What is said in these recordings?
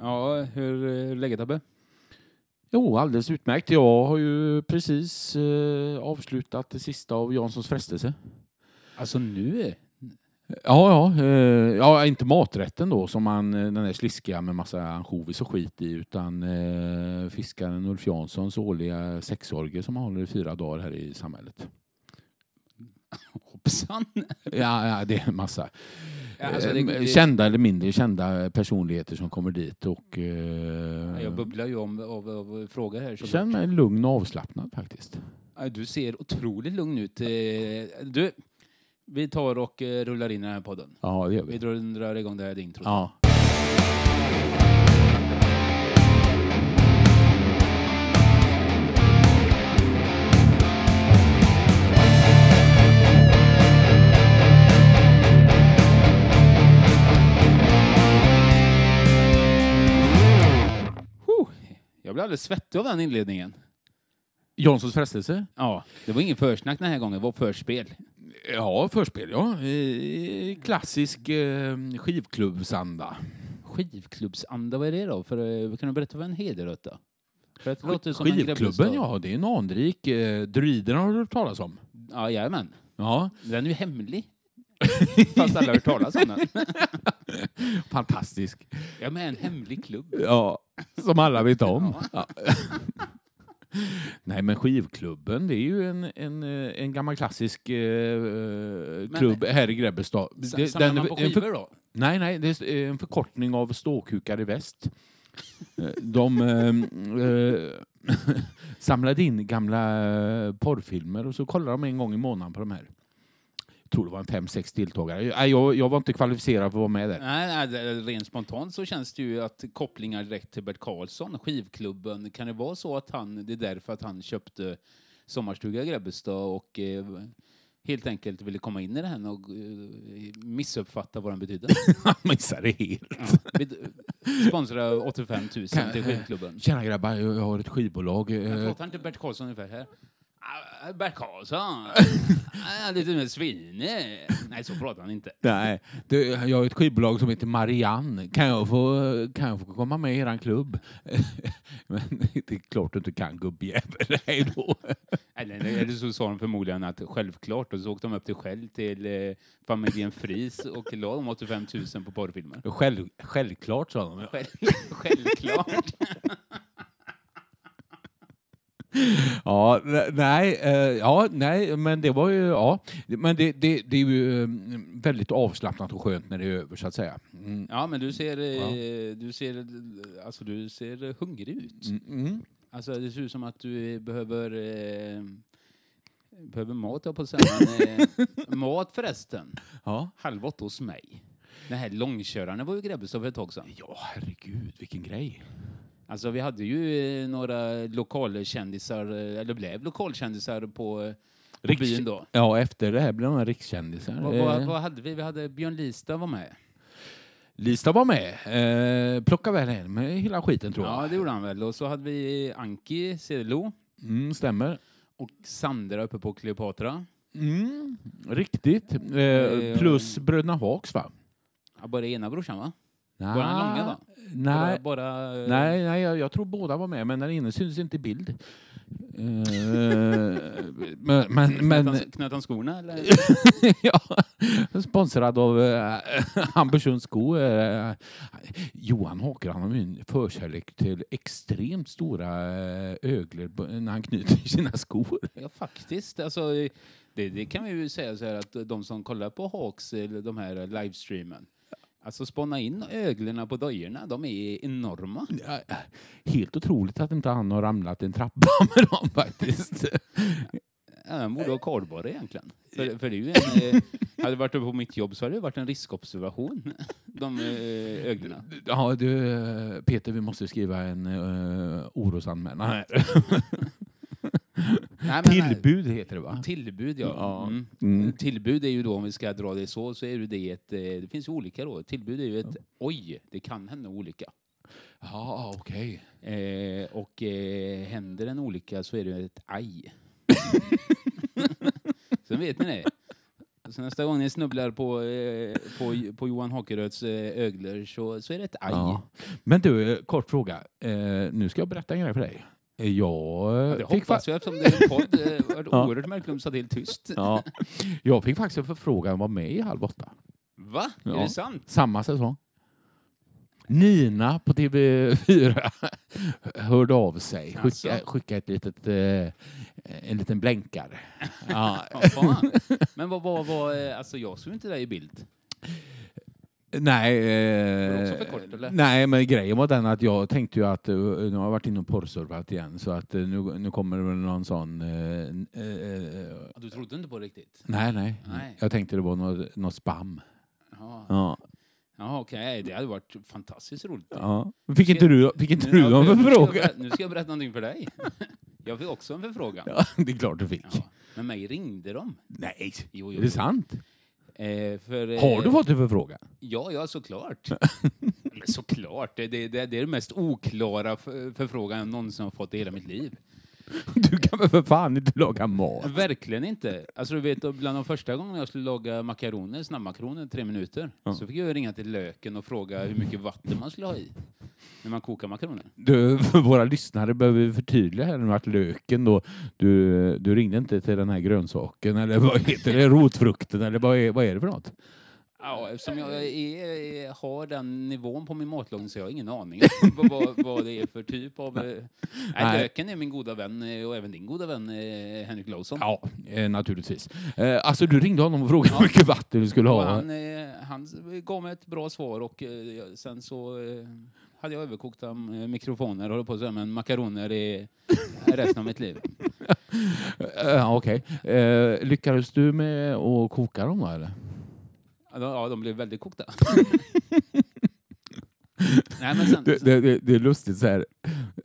Ja, hur är läget Abbe? Jo, alldeles utmärkt. Jag har ju precis eh, avslutat det sista av Janssons frestelse. Alltså nu? Ja, ja, eh, ja, inte maträtten då som man, eh, den där sliskiga med massa ansjovis och skit i, utan eh, fiskaren Ulf Janssons årliga sexorgie som han håller i fyra dagar här i samhället. Hoppsan! Ja, ja det är en massa alltså, eh, det- det- kända eller mindre kända personligheter som kommer dit och eh, Jag bubblar ju om av, av frågor här. känner såklart. mig lugn och avslappnad faktiskt. Du ser otroligt lugn ut. Eh, Du, vi tar och eh, rullar in den här podden. Ja, det gör Vi vi. drar igång det här introt. Ja. Jag blir alldeles svettig av den inledningen. Janssons frestelse? Ja, det var ingen försnack den här gången, det var förspel. Ja, förspel ja. Eh, Klassisk eh, skivklubbsanda. Skivklubbsanda, vad är det då? För, eh, kan du berätta vad en heder då? För att det låter som en Skivklubben, ja, det är en anrik. Eh, Druiderna har du hört talas om? Ja, jajamän. Ja, Den är ju hemlig. Fast alla har hört talas om den. fantastisk. Ja, men en hemlig klubb. Ja, som alla vet om. Ja. Nej, men skivklubben, det är ju en, en, eh, en gammal klassisk eh, eh, klubb här i Grebbestad. Det- Samlar man på en för- skivor då? Nej, nej, det är en förkortning av ståkukar i väst. Eh, De eh, eh, samlade in gamla eh, porrfilmer och så kollade de en gång i månaden på de här. Tror det var en fem, sex deltagare. Jag, jag var inte kvalificerad för att vara med där. Nej, nej, det- rent spontant så känns det ju att kopplingar direkt till Bert Karlsson, skivklubben. Kan det vara så att han, det är därför att han köpte sommarstuga i Grebbestad och eh, helt enkelt ville komma in i det här och eh, missuppfatta vad den betydde? Han missade helt. Ja. Sponsra 85 000 till skivklubben. Tjena grabbar, jag har ett skivbolag. Jag eh, pratar inte Bert Karlsson ungefär här? Ah, Bert Karlsson? Ah, lite mer svinig. Nej, så pratar han inte. Nej, det, jag har ett skivbolag som heter Marianne. Kan jag få, kan jag få komma med i eran klubb? Men det är klart du inte kan gubbjävel. Hej då. Eller, eller så sa de förmodligen att självklart och så åkte de upp till Shell till eh, familjen Fris och la de 85 000 på porrfilmer. Själv, självklart sa de. Själv, självklart. Ja, ne- nej, eh, ja, nej, men det var ju, ja, men det, det, det är ju eh, väldigt avslappnat och skönt när det är över så att säga. Mm. Ja, men du ser, eh, du ser, eh, alltså du ser hungrig ut. Mm, mm. Alltså det ser ut som att du behöver eh, behöver mat jag på att säga. Mat förresten. Ja. Halv åtta hos mig. Den här långköraren var ju Grebbestad för ett tag sedan. ja, herregud, vilken grej. Alltså vi hade ju eh, några lokalkändisar, eh, eller blev lokalkändisar på, eh, på Riks- byn då. Ja, efter det här blev de rikskändisar. Vad, vad, vad hade vi? Vi hade Björn Lista var med. Lista var med. Eh, plocka väl hem hela skiten tror jag. Ja, det gjorde han väl. Och så hade vi Anki Cedelo Mm, stämmer. och Sandra uppe på Kleopatra. Mm, riktigt. Eh, plus Bröderna Hags va? Ja, bara ena brorsan va? Nej. Bara den långa va? Nej, Bara, bara, eh, nej, nej jag, jag tror båda var med, men den ene syns inte i bild. Eh, men, men, men knöt han skorna eller? ja, sponsrad av eh, Hamburgsunds sko. Eh, Johan Haker han har en förkärlek till extremt stora öglor när han knyter sina skor. Ja, faktiskt. Alltså, det, det kan vi ju säga så här att de som kollar på Hawks, de här livestreamen, alltså spåna in öglorna på dojorna, de är enorma. Ja, Helt otroligt att inte han har ramlat en trappa med dem faktiskt. Ja, Han borde ha kardborre egentligen. För, för det är en, eh, hade det varit på mitt jobb så hade det varit en riskobservation, de eh, öglorna. Ja, du, eh, Peter, vi måste skriva en uh, orosanmälan här. Nej, men- Tillbud heter det va? Tillbud, ja. Ja. Mm. Mm. Tillbud är ju då, om vi ska dra det så, så är det ett, eh, det finns ju olika då. Tillbud är ju ett, oj, det kan hända olika. Ja, okej. Eh, och eh, händer en olycka så är det ett aj. Sen vet ni det. Så nästa gång ni snubblar på, eh, på, på Johan Hakeröds eh, öglor så, så är det ett aj. Ja. Men du, eh, kort fråga. Eh, nu ska jag berätta en grej för dig. Jag, Det fick, hoppas jag eftersom det är en podd. Det var Ja. oerhört märkligt om du satt helt tyst. ja, jag fick faktiskt en förfrågan att vara med i Halv åtta. Va? Ja. Är det sant? Samma säsong. Nina på TV4 hörde av sig. Skicka, skicka ett litet, eh, en liten blänkare. Ja. Ja. Men vad var, eh, alltså jag såg inte dig i bild. Nej, eh, kort, nej, men grejen var den att jag tänkte ju att eh, nu har jag varit inne och porrsurfat igen så att eh, nu, nu kommer det väl någon sån... Eh, eh, Ja, Du trodde inte på det riktigt? nej, nej, Nej. Jag tänkte det var något, något spam. Ja, Ja. ja okej. Det hade varit fantastiskt roligt. Ja. Fick inte du, fick inte du någon nu ska jag förfrågan? berätta- Nu ska jag berätta någonting för dig. Jag fick också en förfrågan. Ja, det är klart du fick. Ja. Men mig ringde de. Nej, Jo, är jo. det sant? Eh, för, eh, Har du fått en förfrågan? Ja, ja, såklart. Men såklart. Det, det, det, är den mest oklara för, förfrågan jag någonsin har fått i hela mitt liv. Du kan väl för fan inte laga mat? Verkligen inte. Alltså du vet, bland de första gångerna jag skulle laga makaroner, snabbmakaroner, tre minuter, Ja. så fick jag ringa till löken och fråga hur mycket vatten man skulle ha i när man kokar makaroner. Du, för våra lyssnare behöver vi förtydliga här nu att löken då, du, du ringde inte till den här grönsaken eller vad heter det, rotfrukten eller vad är, vad är det för något? Ja, eftersom jag är, har den nivån på min matlagning så jag har ingen aning om vad, vad, det är för typ av... eh, Nej, Nej. löken är min goda vän eh, och även din goda vän eh, Henrik Lausson. Ja, eh, naturligtvis. Eh, alltså du ringde honom och frågade hur mycket vatten du skulle ha. han, eh, han gav mig ett bra svar och eh, sen så eh, hade jag överkokta eh, mikrofoner, håller på säga, men makaroner är resten av mitt liv. Eh, Okej. Eh, lyckades du med att koka dem då eller? Ja, de- blev väldigt kokta. Nej, men sen, Det, det, det, det är lustigt så här.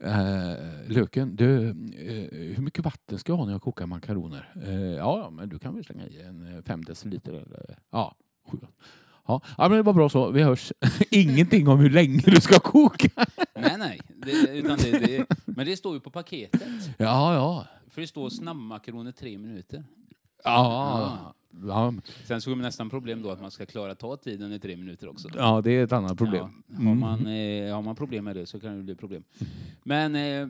Eh, löken, du, eh, hur mycket vatten ska jag ha när jag kokar makaroner? Eh, ja, ja, men du kan väl slänga i en eh, fem deciliter eller ja, sju. Ja, ja, men det var bra så. Vi hörs. Ingenting om hur länge du ska koka. nej, nej. Det, utan det, det, men det står ju på paketet. Ja, ja. För det står snabbmakaroner tre minuter. Ja, ja, Sen så är det nästan problem då att man ska klara ta tiden i tre minuter också. ja det är ett annat problem. Ja, har, man, eh, har man problem med det så kan det bli problem. Men eh,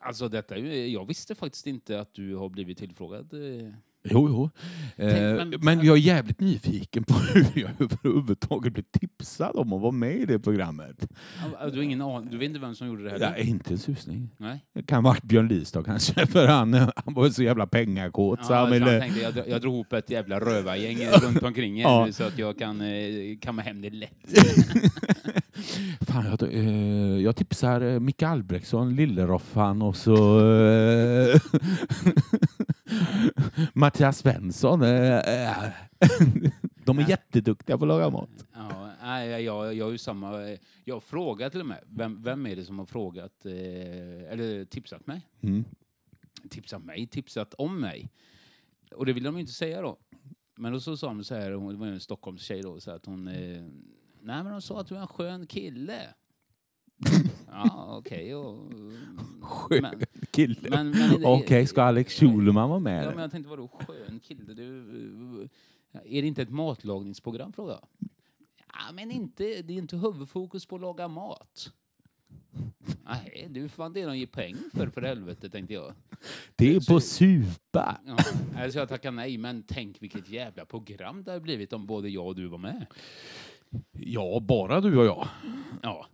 alltså detta jag visste faktiskt inte att du har blivit tillfrågad. Eh. Jo, jo. Eh, men- jag är jävligt nyfiken på hur jag överhuvudtaget blev tipsad om att vara med i det programmet. Ja, Du, har ingen an, du vet inte vem som gjorde det här? Är inte en susning. Nej. Det kan ha varit Björn Listad kanske, för han, han var så jävla pengakåt. Ja, så han så han ville... tänkte, jag, jag drog ihop ett jävla rövargäng runt omkring er Ja. så att jag kan eh, kamma hem det lätt. Fan, jag, eh, jag tipsar eh, Micke Albrektsson, Lilleroffan och så eh, Mattias Svensson. Eh, eh, de är jätteduktiga på att laga mat. Ja, nej, jag, jag, ju samma... Jag har frågat till och med. Vem, vem är det som har frågat, eh, eller tipsat mig? Mm. tipsat mig, tipsat om mig. Och det vill de inte säga då. Men då så sa de så här, hon det var en Stockholms tjej då, så att hon... Nej men de sa att du är en skön kille. Ja okej. och, Skön men, kille. men, men, Okej, ska Alex Schulman vara med? Ja, men jag tänkte vadå skön kille? Du, är det inte ett matlagningsprogram fråga? Ja men inte, det är inte huvudfokus på att laga mat. Nej, du fan det de ger peng för för helvete tänkte jag. det är på supa. Ja, alltså jag tackar nej, men tänk vilket jävla program det hade blivit om både jag och du var med. Ja, bara du och jag. Ja.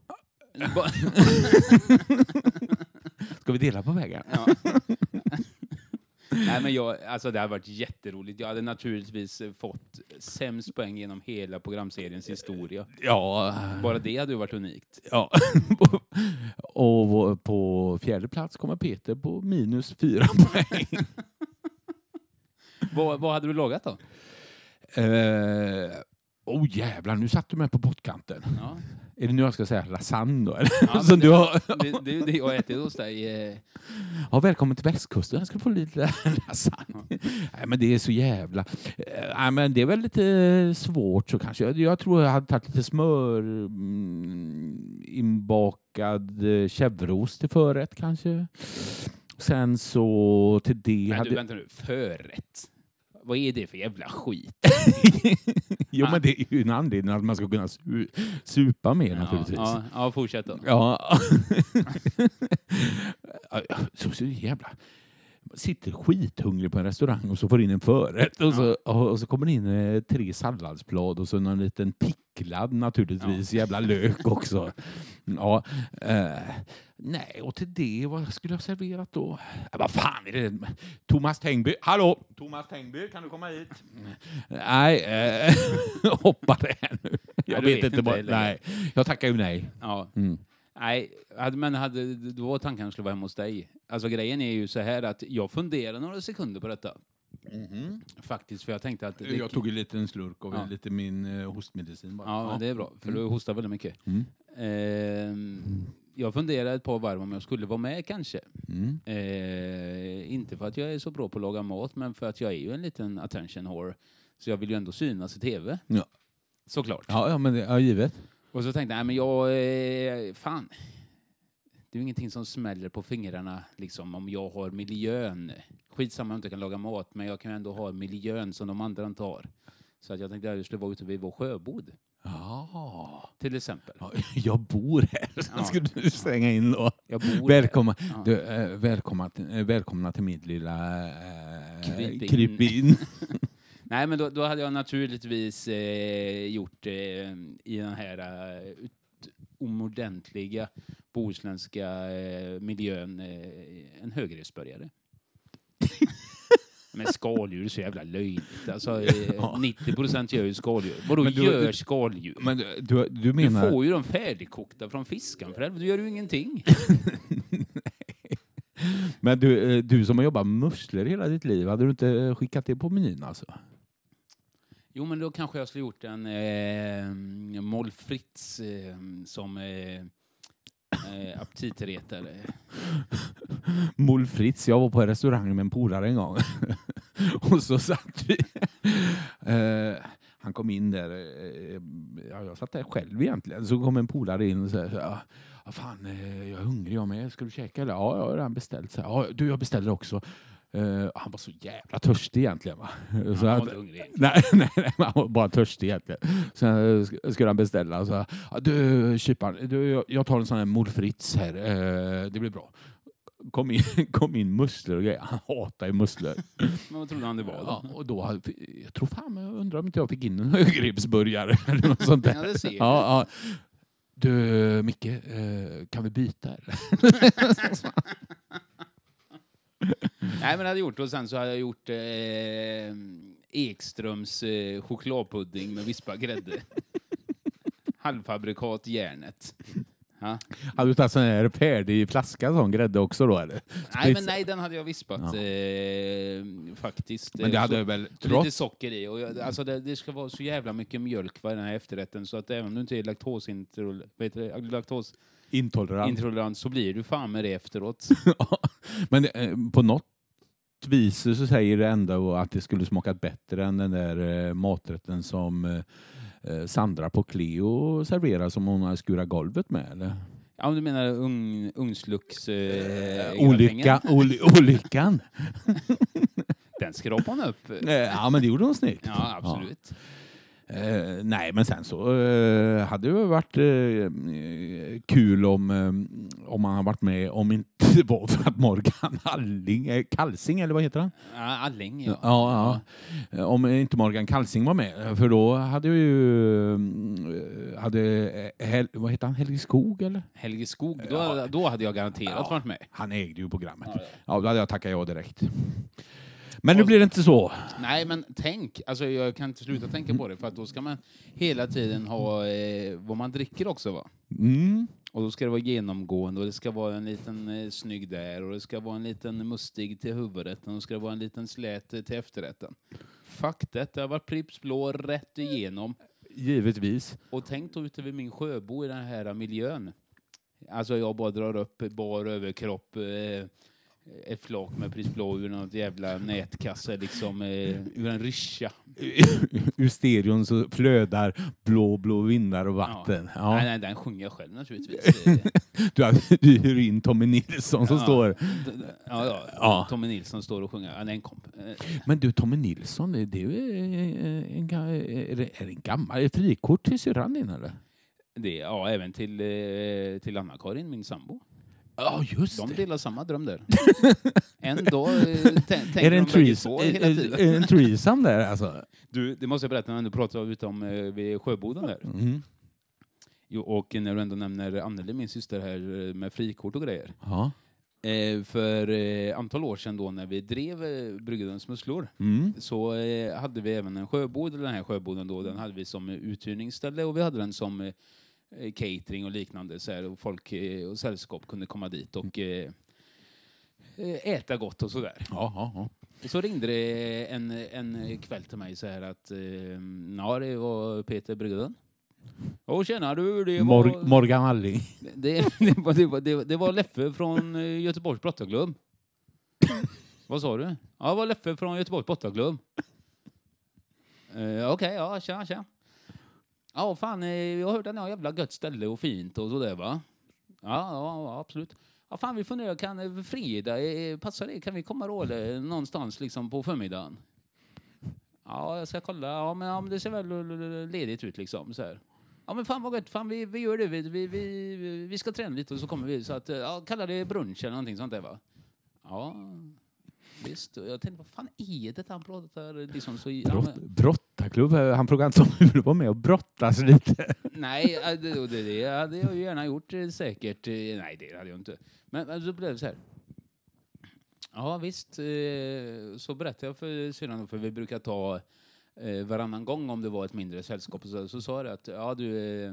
Ska vi dela på vägen? ja. Nej, men jag, alltså det hade varit jätteroligt. Jag hade naturligtvis eh, fått sämst poäng genom hela programseriens historia. Ja. Bara det hade ju varit unikt. ja. och på fjärde plats kommer Peter på minus fyra poäng. Vad, vad hade du lagat då? Eh, oh jävlar, nu satt du mig på pottkanten. Ja. Är det nu jag ska säga lasagne då? Eller? Ja, Som du har... Det, det det jag ätit hos dig. eh. Ja, välkommen till västkusten. Jag ska få lite lasagne. Nej, men det är så jävla... Eh, Nej, men det är väl lite svårt så kanske. Jag, jag tror jag hade tagit lite smör mm, inbakad eh, chèvreost till förrätt kanske. Sen så till det Men hade... du, vänta nu. Förrätt? Vad är det för jävla skit? jo, Ah. men det är ju en anledning att man ska kunna su supa mer naturligtvis. Ja, ja, fortsätt då. Ja. Ja, så, så jävla... Sitter skithungrig på en restaurang och så får in en förrätt och så, och så kommer det in eh, tre salladsblad och så någon liten picklad naturligtvis, jävla lök också. Ja, eh, nej, och till det, vad skulle jag serverat då? Ja, vad fan är det? Thomas Tengby, hallå! Thomas Tengby, kan du komma hit? Nej, eh, hoppa det här nu. Jag du vet vet inte vad, nej, jag tackar ju nej. Ja. Mm. Nej, men hade, då var tanken att skulle vara hemma hos dig. Alltså grejen är ju så här att jag funderade några sekunder på detta. Faktiskt, för jag tänkte att... det- Jag tog en liten slurk av Ja. lite min eh, hostmedicin bara. Ja, men det är bra, för du hostar väldigt mycket. Mm. Ehm, jag funderade ett par varv om jag skulle vara med kanske. Mm. Eh, inte för att jag är så bra på att laga mat, men för att jag är ju en liten attention whore. Så jag vill ju ändå synas i tv. Ja. Såklart. Ja, ja, men det, ja, givet. Och så tänkte jag, men jag, eh, fan. Det är ju ingenting som smäller på fingrarna liksom om jag har miljön. Skitsamma om jag inte kan laga mat, men jag kan ändå ha miljön som de andra inte har. Så att jag tänkte att jag skulle vara ute vid vår sjöbod, Ja. till exempel. Ja, Jag bor här, Ja. du slänga in då. Jag bor Välkomna, Ja. du, eh, välkomna, eh, välkomna till mitt lilla eh, Kryp in. Nej, men då, då hade jag naturligtvis eh, gjort eh, i den här eh, utomordentliga bohuslänska eh, miljön eh, en högriskburgare. Men skaldjur är så jävla löjligt. Alltså, eh, Ja. 90 procent gör ju skaldjur. Vadå Men du- gör du- skaldjur? Men du, du, du du menar... får ju dem färdigkokta från fiskan för helvete. Du gör ju ingenting. Men du, eh, du som har jobbat med musslor hela ditt liv, hade du inte eh, skickat det på menyn alltså? Jo, men då kanske jag skulle gjort en eh, Moll Fritz eh, som eh, eh, aptitretare. Moll Fritz, jag var på en restaurang med en polare en gång. och så satt vi... Eh, han kom in där, eh, ja, jag satt där själv egentligen. Så kom en polare in och sa, ja, "Ja, fan, eh, jag är hungrig jag med, ska du käka eller? Ja, jag har redan beställt. Så, ja, du, jag beställer också. Eh, han var så jävla törstig egentligen. Va? Så Han var att- inte hungrig. Nej, nej, nej, han var bara törstig egentligen. Sen sk- skulle han beställa. Så, ja, du, kyparen, du, jag- tar en sån här Mol Fritz här. Eh, det blir bra. Kom in, kom in musslor och grejer. Han hatar ju musslor. Men vad trodde han det var Ja, då? och då, hade- jag tror fan, jag undrar om inte jag fick in en högribbsburgare eller något sånt där. Ja, det ser. Ja, ja. Du, Micke, eh, kan vi byta eller? Nej, men det hade jag gjort. Och sen så hade jag gjort eh, Ekströms eh, chokladpudding med vispad grädde. Halvfabrikat järnet. Ja. Hade du tagit sån här färdig flaska sån grädde också då eller? Nej, men nej, den hade jag vispat Ja. eh, faktiskt. Men det hade så- väl Lite trots... socker i. Och jag, alltså det, det ska vara så jävla mycket mjölk för den här efterrätten så att även om du inte är laktosintolerant, vet laktosintolerant Intolerant. så blir du fan med det efteråt. Ja, men eh, på något vis så säger det ändå att det skulle smakat bättre än den där eh, maträtten som eh, eh, Sandra på Cleo serverar som hon har skurat golvet med. Eller? Ja, om du menar ugn, ugnslux... Eh, Olycka, oly, olyckan. Den skrapade hon upp. Eh, ja, men det gjorde hon snyggt. Ja, absolut. Eh, nej, men sen så eh, hade det varit eh, kul om, eh, om man har varit med, om inte det var för att Morgan Alling, eh, Kalsing eller vad heter han? Ja, Alling, Ja, ja. ja. Om inte Morgan Kalsing var med, för då hade ju... eh, Hade, Hel, vad heter han? Helge Skog eller? Helge Skog, då, Ja. då hade jag garanterat Ja. varit med. Han ägde ju programmet. Ja, Ja, då hade jag tackat ja direkt. Men nu blir det inte så. Nej, men tänk, alltså jag kan inte sluta tänka på det, för att då ska man hela tiden ha eh, vad man dricker också va? Mm. Och då ska det vara genomgående och det ska vara en liten eh, snygg där och det ska vara en liten mustig till huvudrätten och det ska vara en liten slät eh, till efterrätten. Fuck det, det har varit Pripps blå rätt igenom. Givetvis. Och tänk då ute vid min sjöbo i den här miljön. Alltså jag bara drar upp bar överkropp, eh, ett flak med Prins Blå ur något jävla nätkasse, liksom eh, ur en ryscha. Ur stereon så flödar blå, blå vindar och vatten. Ja. Nej, nej, den sjunger jag själv naturligtvis. Eh, Du, du hyr in Tommy Nilsson som Ja. står... ja, ja. Ja. Tommy Nilsson står och sjunger. Ja, det är en komp. Eh, Men du, Tommy Nilsson, det det är eh, en, är det det en gammal... Frikort till syrran din eller? Det, ja, även till, eh, till Anna-Karin, min sambo. Ja, just De det. delar samma dröm där. en dag eh, tän- tänker Är det en, de trees, är, hela tiden. är det en threesome där alltså? Du, det måste jag berätta när du pratar om eh, vid Sjöboden där. Mm. Jo, och när du ändå nämner Anneli, min syster här, eh, med frikort och grejer. Ja. Eh, för eh, antal år sedan då när vi drev eh, Bryggarens musslor Mm. så eh, hade vi även en sjöbod, den här sjöboden då, den hade vi som uthyrningsställe och vi hade den som catering och liknande så här, och folk eh, och sällskap kunde komma dit och eh, eh, äta gott och sådär. Ja, ja, ja. Och så ringde det en, en kväll till mig så här att eh, ja, det var Peter Bryggen. Och tjena du, det var... Mor- Morgan Alling. Det, det, var, det, var, det, var, det var Leffe från eh, Göteborgs brottarklubb. Vad sa du? Ja, det var Leffe från Göteborgs brottarklubb. Uh, Okej, ja, tja, tja. Ja, fan, eh, jag har hört att ni har ett jävla gött ställe och fint och sådär va? Ja, ja, absolut. Ja, fan, vi funderar, kan eh, fredag, eh, passar det? Kan vi komma då eller, någonstans liksom på förmiddagen? Ja, jag ska kolla. Ja, men, ja, men det ser väl ledigt ut liksom så här. Ja men fan vad gött, fan vi, vi gör det, vi, vi, vi, vi ska träna lite och så kommer vi. Så att, ja, kalla det brunch eller någonting sånt där va? Ja, visst. Jag tänkte, vad fan är det han pratar liksom så... Brott, brottarklubb. Han frågade inte om vi ville vara med och brottas lite. nej, eh, det, det, det hade jag ju gärna gjort eh, säkert. Eh, Nej, det hade jag inte. Men, men så blev det så här. Ja visst, eh, så berättade jag för syrran, för vi brukar ta eh, varannan gång om det var ett mindre sällskap. Så, så sa jag att ja, du, eh,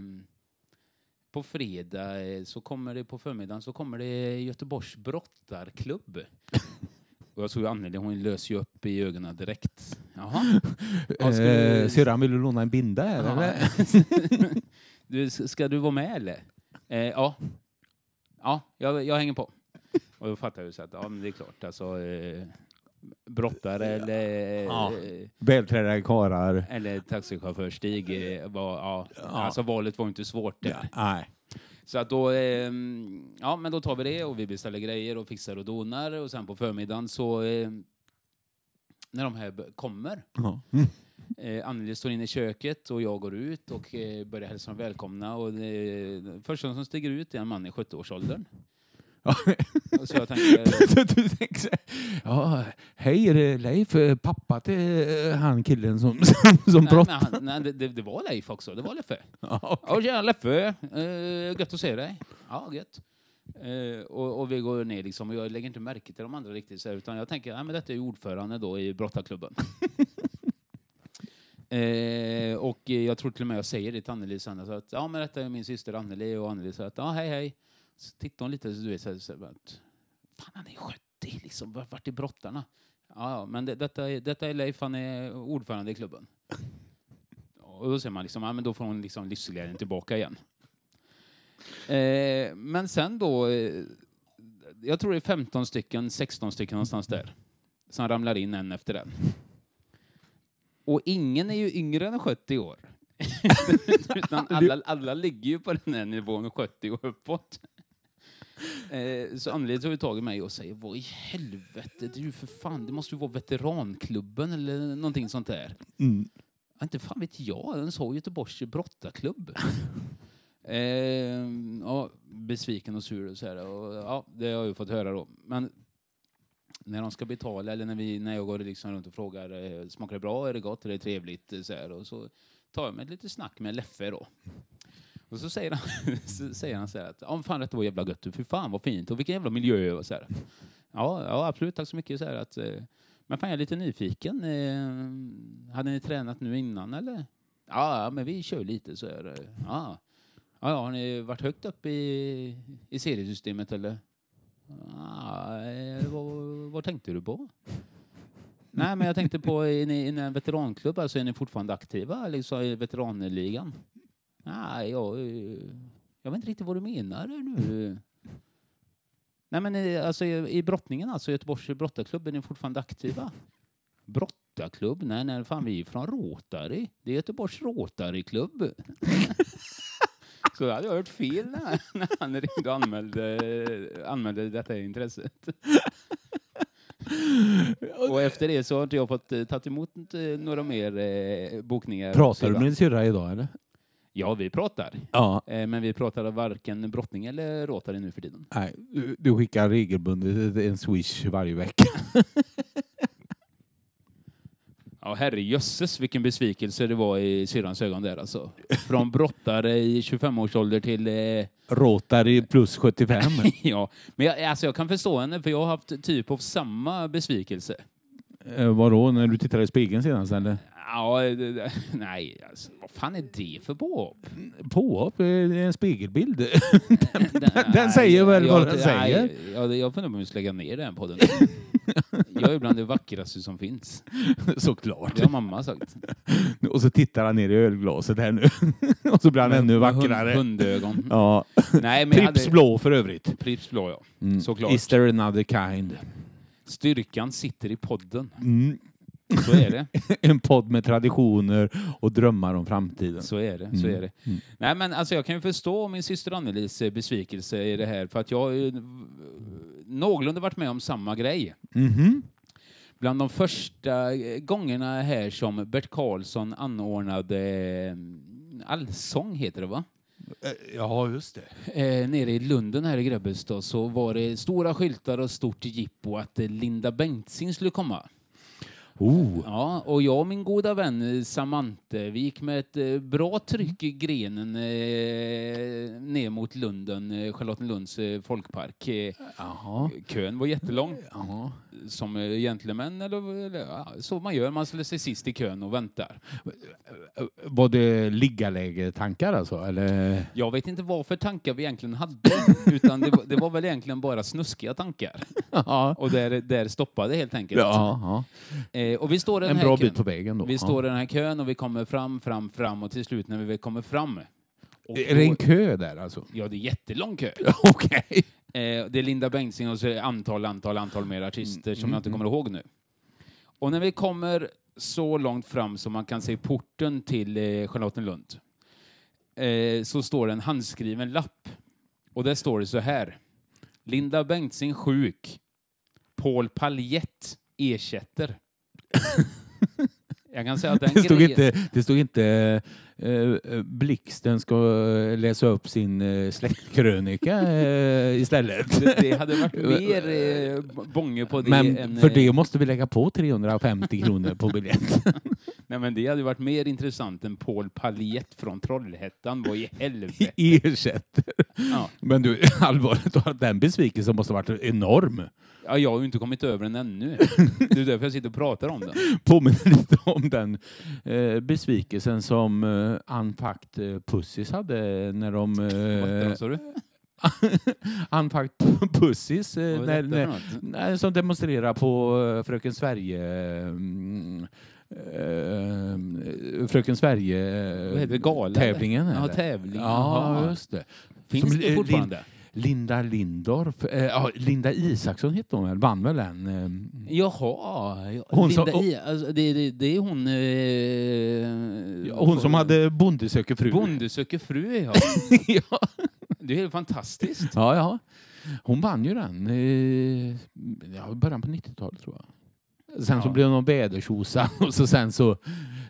på fredag eh, så kommer det på förmiddagen så kommer det Göteborgs brottarklubb. Och jag såg Anneli, hon lös ju upp i ögonen direkt. Jaha. Ja, ska Eh, Syrran, vill du låna en binda Ja. eller? du, ska du vara med eller? Eh, ja. Ja, jag, jag hänger på. Och då fattar jag så att ja, men det är klart. Alltså, eh, brottare eller, Ja. eh, Välklädda karlar. eller taxichaufför-Stig. Eh, var, ja, Ja. Alltså valet var inte svårt där. Nej. Så att då, eh, ja men då tar vi det och vi beställer grejer och fixar och donar och sen på förmiddagen så eh, när de här kommer Ja. Eh, Anneli står inne i köket och jag går ut och eh, börjar hälsa dem välkomna. Och det, första som stiger ut är en man i 70-årsåldern. Så jag tänker, Så du tänker så här, ja, hej är det Leif, eh, pappa till eh, han killen som, som, som nej, brottar? han, nej, det- det, var Leif också, det var Leffe. Ja. Ja, tjena Leffe, eh, gött att se dig. Ja, gött. Eh, och, och vi går ner liksom, och jag lägger inte märke till de andra riktigt, så här, utan jag tänker, nej men detta är ordförande då i brottarklubben. Eh, och jag tror till och med jag säger det till Anneli sen, så att ja men detta är min syster Anneli och Anneli säger att ja hej hej. Så tittar hon lite så du vet så här, så här, fan han är 70 liksom, vart är brottarna? Ja, ja men det, detta, är, detta är Leif, han är ordförande i klubben. Och då ser man liksom, ja men då får hon liksom livsglädjen tillbaka igen. Eh, men sen då, eh, jag tror det är 15 stycken, 16 stycken någonstans där, som ramlar in en efter en. Och ingen är ju yngre än 70 år. Utan alla, alla ligger ju på den här nivån, 70 och uppåt. Eh, så Anneli tar ju tag i mig och säger, vad i helvete, du för fan, det måste ju vara veteranklubben eller någonting sånt där. Mm. Ja, inte fan vet jag, den sa Göteborgs brottarklubb. eh, ja, besviken och sur och så här. Och, ja, det har jag ju fått höra då. Men när de ska betala, eller när, vi, när jag går liksom runt och frågar, eh, smakar det bra, är det gott, är det trevligt? Så, här, och så tar jag mig ett litet snack med Leffe då. Och så säger han, så säger han så här att, ja fan detta var jävla gött, fy fan vad fint, och vilken jävla miljö och så här. Ja, ja absolut, tack så mycket. Så här, att, eh, men fan jag är lite nyfiken, eh, hade ni tränat nu innan eller? Ja, men vi kör lite så här. Eh, ja. Ja, ja, har ni varit högt upp i, i seriesystemet eller? Ja, vad, vad tänkte du på? Nej, men jag tänkte på, är ni, är ni en veteranklubb, alltså är ni fortfarande aktiva liksom, i veteranligan? Nej, jag, jag vet inte riktigt vad du menar nu. Nej men i, alltså, i, i brottningen alltså, Göteborgs brottarklubb, är ni fortfarande aktiva? Brottarklubb? Nej, nej, fan vi är från Rotary. Det är Göteborgs Rotaryklubb. Så hade jag hört fel när, när han ringde och anmälde, anmälde detta intresset. Och efter det så har inte jag fått eh, tagit emot eh, några mer eh, bokningar. Pratar du med din syrra idag eller? Ja, vi pratar. Ja. Eh, men vi pratar varken brottning eller Rotary nu för tiden. Nej, du, du skickar regelbundet en swish varje vecka. Ja, herrejösses vilken besvikelse det var i syrrans ögon där alltså. Från brottare i 25-årsålder till... Eh, Rotary plus 75. ja, men jag, alltså jag kan förstå henne för jag har haft typ av samma besvikelse. eh, vadå, när du tittade i spegeln senast eller? Ja, nej, alltså, vad fan är det för påhopp? Påhopp, det är en spegelbild. Den, den säger väl vad jag, den säger. Nej, jag, jag funderar på om vi ska lägga ner den podden. jag är bland det vackraste som finns. Såklart. Det har mamma sagt. Och så tittar han ner i ölglaset här nu. Och så blir han ännu Med hund- vackrare. Hundögon. Ja. Nej, men jag Pripps hade- blå för övrigt. Pripps blå, ja. Mm. Såklart. Is there another kind? Styrkan sitter i podden. Mm. Så är det. En podd med traditioner och drömmar om framtiden. Så är det. Så Mm. är det. Mm. Nej, men alltså, jag kan ju förstå min syster Annelies eh, besvikelse i det här för att jag har ju någorlunda varit med om samma grej. Mhm. Bland de första eh, gångerna här som Bert Karlsson anordnade eh, allsång, heter det va? Eh, Ja, just det. Eh, nere i Lunden här i Grebbestad så var det stora skyltar och stort jippo att eh, Linda Bengtzing skulle komma. Oh. Ja, och jag och min goda vän eh, Samante, vi gick med ett eh, bra tryck i grenen eh, ner mot Lunden, eh, Charlottenlunds folkpark. Jaha. kön var jättelång, Jaha. som gentlemän eller, eller ja, så man gör, man ställer sig sist i kön och väntar. Var det liggaläge-tankar alltså? Eller? Jag vet inte vad för tankar vi egentligen hade, utan det, var- det var väl egentligen bara snuskiga tankar. Ja. Och där, där stoppade helt enkelt. Ja, Eh, och vi står i den En här bra kön. bit på vägen då. Vi står i den här kön och vi kommer fram, fram, fram och till slut när vi väl kommer fram. Och Är det en kö där alltså? Ja, det är jättelång kö. Okej. Eh, det är Linda Bengtzing och så är det antal, antal, antal mer artister som jag inte kommer ihåg nu. Och när vi kommer så långt fram som man kan se porten till eh, Charlottenlund eh, så står det en handskriven lapp. Och där står det så här. Linda Bengtzing sjuk. Paul Paljett ersätter. Jag kan säga att den Det stod grejen- inte, det stod inte eh, eh, Blixten ska eh, läsa upp sin eh, släktkrönika eh, istället. Det, det hade varit mer eh, bånge på det Men än... för eh, det måste vi lägga på 350 kronor på biljett. Nej, men det hade varit mer intressant än Paul Paljett från Trollhättan. Vad i helvete? Ersätter. Ja. Men du, allvarligt, den besvikelsen måste ha varit enorm. Ja, jag har ju inte kommit över den ännu. Det är därför jag sitter och pratar om den. Påminner lite om den eh, besvikelsen som eh, Unfucked eh, Pussies hade när de... Vad Eh, sa du? Unfucked Pussies, eh, Vad är när, när, nej, som demonstrerar på eh, Fröken Sverige... mm, eh, Fröken Sverige... eh, Vad heter det? Gala? eller? Tävlingen, Ja. Ja, just det. Finns Som det fortfarande? Linda Lindorff, eh, ja, Linda Isaksson hette hon väl, vann väl den? Eh, Jaha. ja, Hon som- Linda I, alltså, det, det, det är hon... Eh, ja, hon som hade Bonde söker fru. Bonde söker fru, ja. ja. Det är helt fantastiskt. ja, ja. Hon vann ju den eh, början på 90-talet tror jag. Sen så Ja. blev hon vädertjosa och så sen så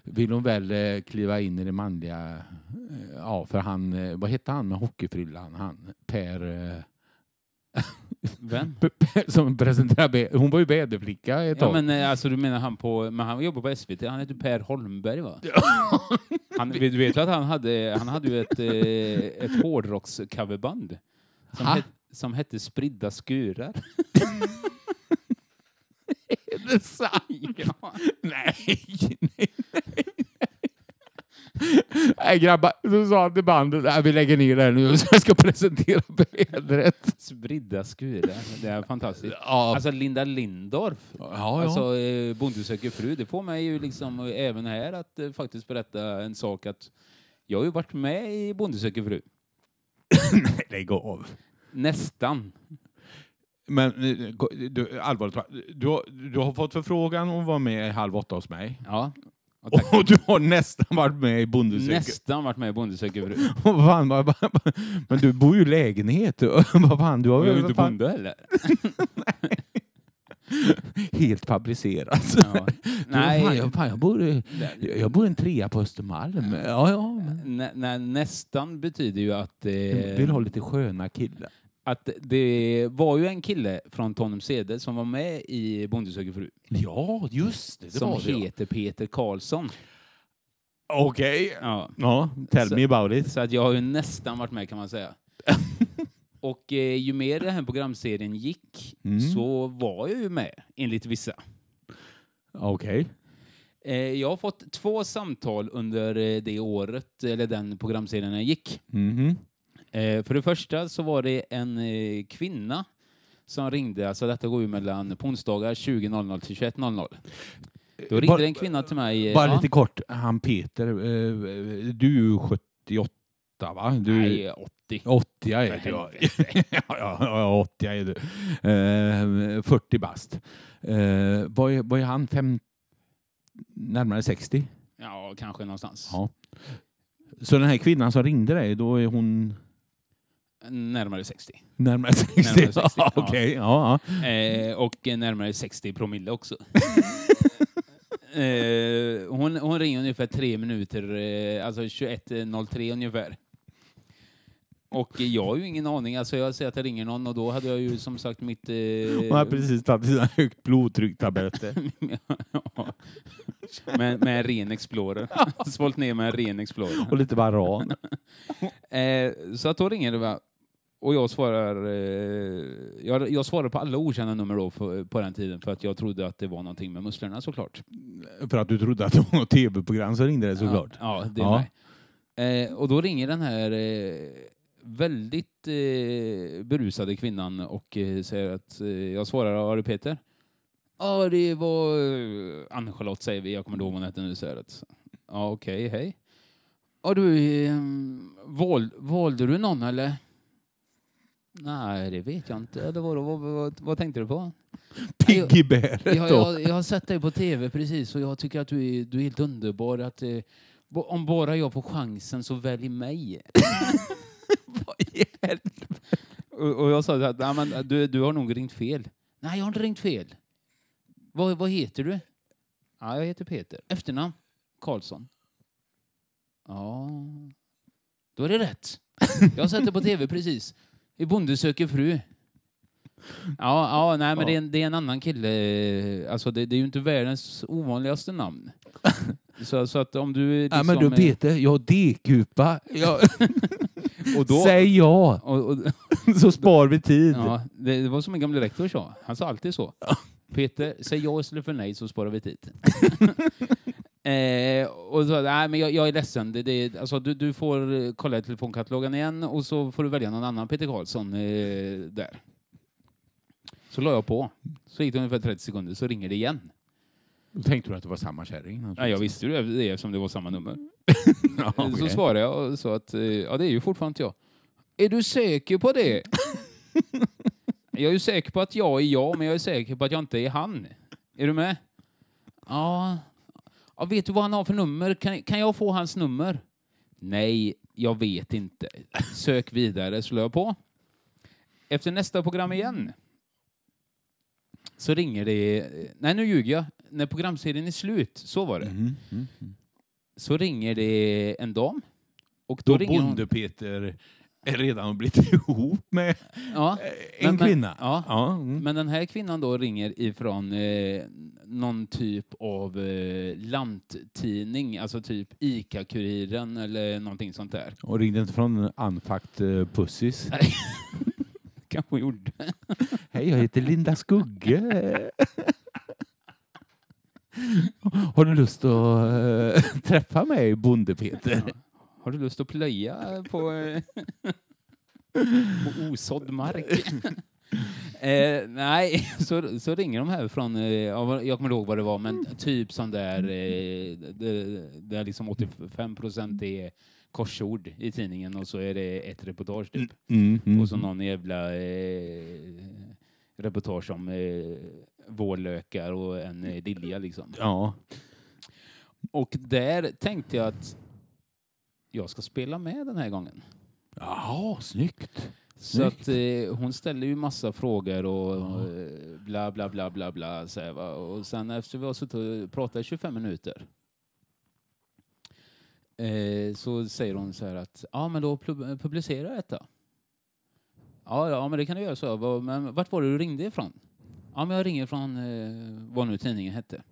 vill hon väl eh, kliva in i det manliga. eh, Ja, för han, eh, vad hette han med hockeyfrillan? Han, Per... Vem? som presenterade, vä- hon var ju väderflicka ett Ja, tag. men alltså du menar han på, men han jobbar på SVT, han heter Per Holmberg va? Han, du vet ju att han hade, han hade ju ett, ett hårdrockscoverband som, het, som hette Spridda skurar. Sant? Ja. Nej, nej, nej. Nej grabbar, så sa han till bandet, nej, vi lägger ner det här nu så jag ska presentera vädret. Spridda skurar, det är fantastiskt. Ja, Alltså Linda Lindorff, ja, ja. alltså eh, Bonde söker fru, det får mig ju liksom eh, även här att eh, faktiskt berätta en sak att jag har ju varit med i Bonde söker fru. lägg av. Nästan. Men eh, du, allvarligt du, har- du har fått förfrågan att vara med i Halv åtta hos mig. Ja. Och. Och du har nästan varit med i Bonde söker... Nästan varit med i Bonde söker fru. Vad fan, vad- vad- Men du bor ju i lägenhet. Vad fan, du har jag är ju inte fan, bonde heller. helt fabricerat. Ja. Nej. Fan, jag, fan, jag, bor i, jag bor i en trea på Östermalm. Ja, ja. Men. Nä, nä, nästan betyder ju att, eh, vill ha lite sköna killar. Att det var ju en kille från Tanumshede som var med i Bonde söker fru. Ja, just det. det Som var det, ja. heter Peter Karlsson. Okej. Ja. Ja, tell Så- me about it. Så att jag har ju nästan varit med kan man säga. Och eh, ju mer den här programserien gick Mm. så var jag ju med, enligt vissa. Okej. Eh, jag har fått två samtal under eh, det året, eller den programserien när gick. Mhm. Eh, för det första så var det en eh, kvinna som ringde, alltså detta går ju mellan på onsdagar 20.00 till 21.00. Då ringde Bara- en kvinna till mig. eh, Bara ja, lite kort, han Peter, eh, du är ju 78 va? Du, Nej, 80. 80 är För du. ja, ja, ja, 80 är du. Eh, 40 bast. Eh, vad, är, vad är han? Fem, närmare 60? Ja, kanske någonstans. Ja. Så den här kvinnan som ringde dig, då är hon Närmare 60. närmare 60? Närmare 60, ja. Okej, ja. Eh, och närmare 60 promille också. eh, hon, hon ringer ungefär tre minuter, eh, alltså 21.03 ungefär. Och jag har ju ingen aning, alltså jag säger att jag ringer någon och då hade jag ju som sagt mitt... Eh, Hon har precis tagit sina högt blodtrycktabletter. ja, med, med en ren Explorer. Svalt ner med en ren Explorer. och lite varan. Eh, så att då ringer det va? Och jag svarar, eh, jag, jag svarar på alla okända nummer då för, på den tiden för att jag trodde att det var någonting med musslorna såklart. För att du trodde att det var något tv-program som ringde dig såklart. Ja, ja det Ja. med. Eh, och då ringer den här eh, väldigt eh, berusade kvinnan och eh, säger att eh, jag svarar, ja det är Peter? Ja, det var eh, Ann-Charlotte säger vi, jag kommer inte ihåg vad hon hette nu. Att, ja, okej, hej. Ja, du, val, valde du någon eller? Nej, det vet jag inte. Eller vad, vad, vad, vad tänkte du på? Pigg i bäret Jag, då. jag, jag har sett dig på tv precis och jag tycker att du är, du är helt underbar. Att, eh, om bara jag får chansen så välj mig. Vad i helvete? och, och jag sa att Nej, men, du, du har nog ringt fel. Nej, jag har inte ringt fel. Vad, vad heter du? Ja, jag heter Peter. Efternamn? Karlsson. Ja, då är det rätt. Jag har sett det på tv precis. I Bonde söker fru. Ja, ja nej, men Ja. Det, är en, det är en annan kille. Alltså, det, det är ju inte världens ovanligaste namn. Så, så att om du... Ja, Liksom, men du Peter, jag D-kupa. Jag... och då, Säg ja, och, och, så spar vi tid. ja, det, det var som en gammal rektor sa. Han sa alltid så. Peter, säg ja istället för nej så sparar vi tid. eh, och så, nej, men jag, jag är ledsen. Det, det, alltså, du, du får kolla i telefonkatalogen igen och så får du välja någon annan Peter Karlsson eh, där. Så la jag på. Så gick det ungefär 30 sekunder, så ringer det igen. Tänkte du att det var samma kärring? Ja, jag visste ju det eftersom det var samma nummer. Ja, Så svarade jag och sa att eh, ja, det är ju fortfarande jag. Är du säker på det? jag är ju säker på att jag är jag, men jag är säker på att jag inte är han. Är du med? Ja. Ja vet du vad han har för nummer? Kan, kan jag få hans nummer? Nej, jag vet inte. Sök vidare, slår jag på. Efter nästa program igen så ringer det... Nej, nu ljuger jag. När programserien är slut, så var det Mhm, mm, mm. så ringer det en dam. Och då, Då ringer. Bonde-Peter redan blivit ihop med Ja, en Men- men- kvinna? ja. ja. mm. men den här kvinnan då ringer ifrån eh, någon typ av eh, lanttidning, alltså typ ICA-Kuriren eller någonting sånt där. Och ringde inte från Unfucked uh, Pussis? Kanske gjorde. Hej, jag heter Linda Skugge. Har du lust att eh, träffa mig, Bonde-Peter? Ja. Har du lust att plöja på, eh, på osådd mark? eh, nej, så, så ringer de här från, eh, jag kommer ihåg vad det var, men typ sån där, eh, det, det är liksom 85 procent är korsord i tidningen och så är det ett reportage typ. Mm, mm. Och så någon jävla eh, reportage om eh, vårlökar och en eh, lilja liksom. Ja. Och där tänkte jag att jag ska spela med den här gången. Jaha, snyggt. Så att eh, hon ställer ju massa frågor och eh, bla bla bla bla bla. Så här, va? Och sen efter vi har suttit och pratat i 25 minuter eh, så säger hon så här att ja men då pub- publicera detta. Ja, ja men det kan du göra så. Men vart var det du ringde ifrån? Ja men jag ringer från eh, vad nu tidningen hette.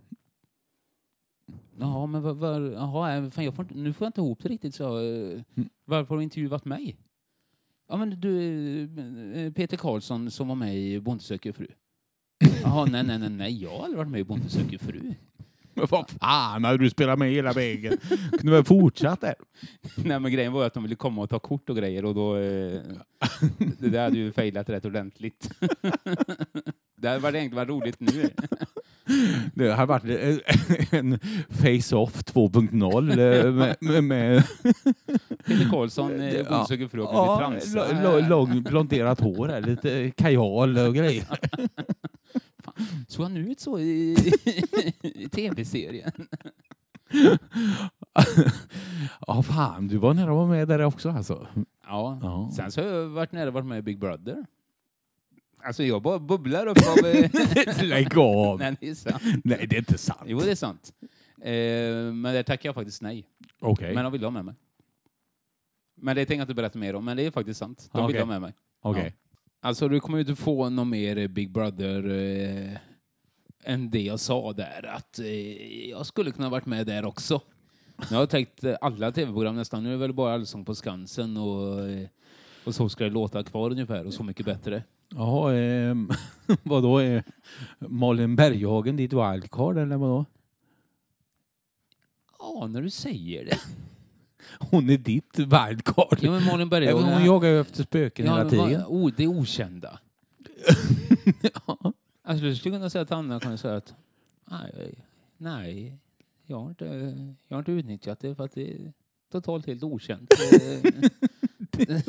Jaha men vad, vad, jaha, eh, fan, jag får inte, nu får jag inte ihop det riktigt så. eh, Varför har du intervjuat mig? Ja men du, eh, Peter Karlsson som var med i Bonde söker fru. Jaha, nej, nej, nej, nej, jag har aldrig varit med i Bonde söker fru. Men vad fan, hade du spelat med hela vägen? Kunde väl fortsatt där? nej, men grejen var ju att de ville komma och ta kort och grejer och då... Eh, det där hade ju failat rätt ordentligt. det hade egentligen varit roligt nu. Det har varit en face-off 2.0 eh, med, med, med Peter Karlsson, eh, Ja. Bonde söker fru och ja, lo- långt blonderat hår, här, lite kajal och grejer. Såg han ut så i, i tv-serien? Ja, fan, du var nära att vara med där också alltså. Ja. Ja. Sen så har jag varit nära varit med i Big Brother. Alltså jag bara bubblar upp av... eh, Lägg av! Nej, det är sant. Nej, det är inte sant. Jo, det är sant. Eh, men där tackar jag faktiskt nej. Okej. Men de vill ha med mig. Men det tänker jag inte berätta mer om, men det är faktiskt sant. De vill Okej. ha med mig. Okej. Alltså du kommer ju inte få någon mer eh, Big Brother eh, än det jag sa där. Att eh, jag skulle kunna varit med där också. Jag har tänkt eh, alla tv-program nästan. Nu är det väl bara Allsång på Skansen och, eh, och Så ska det låta kvar ungefär och Så mycket bättre. Jaha, eh, vadå? Är Malin Berghagen ditt wildcard eller vadå? Ja, när du säger det. Hon är ditt wildcard. Ja, men Malin Berg, Även hon jagar ju efter spöken hela men tiden. vad- oh, det är okända. Alltså du skulle kunna säga att Anna kan säga att nej, nej jag, har inte, jag har inte utnyttjat det för att det är totalt helt okänt. Eh,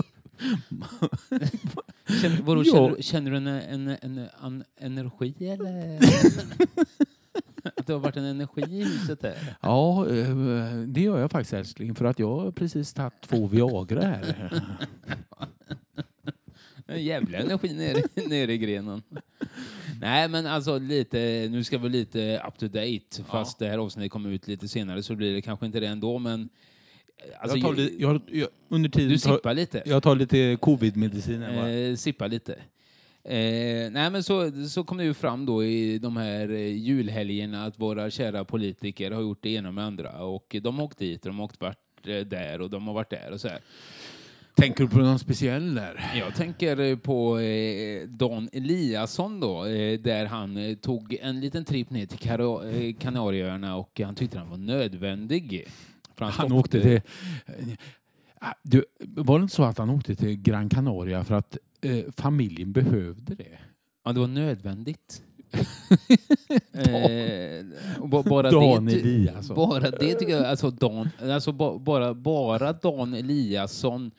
känner, vadå, Ja. känner, känner du en, en, en, en energi eller? att det har varit en energi i huset där? Ja, eh, det gör jag faktiskt älskling. För att jag har precis tagit två Viagra här. En jävla energi nere, nere i grenen. Nej, men alltså lite, nu ska vi lite up to date. Fast det här avsnittet kommer ut lite senare så blir det kanske inte det ändå, men... Alltså, jag tar, li- jag, jag, under tiden du tar, sippar lite. jag tar lite covid-medicin. här bara. Eh, sippa lite. Eh, nej men så, så kom det ju fram då i de här eh, julhelgerna att våra kära politiker har gjort det ena med andra och de har åkt dit och de har åkt vart eh, där och de har varit där och så här. Tänker du på någon speciell där? Jag tänker eh, på eh, Dan Eliasson då, eh, där han eh, tog en liten tripp ner till Karo- Kanarieöarna och han tyckte den var nödvändig. Han åkte till... Ah, Du, var det inte så att han åkte till Gran Canaria för att eh, familjen behövde det? Ja, det var nödvändigt. eh, bara Dan det, Eliasson. Bara det tycker jag, alltså, Dan, alltså ba, bara, bara Dan Eliasson,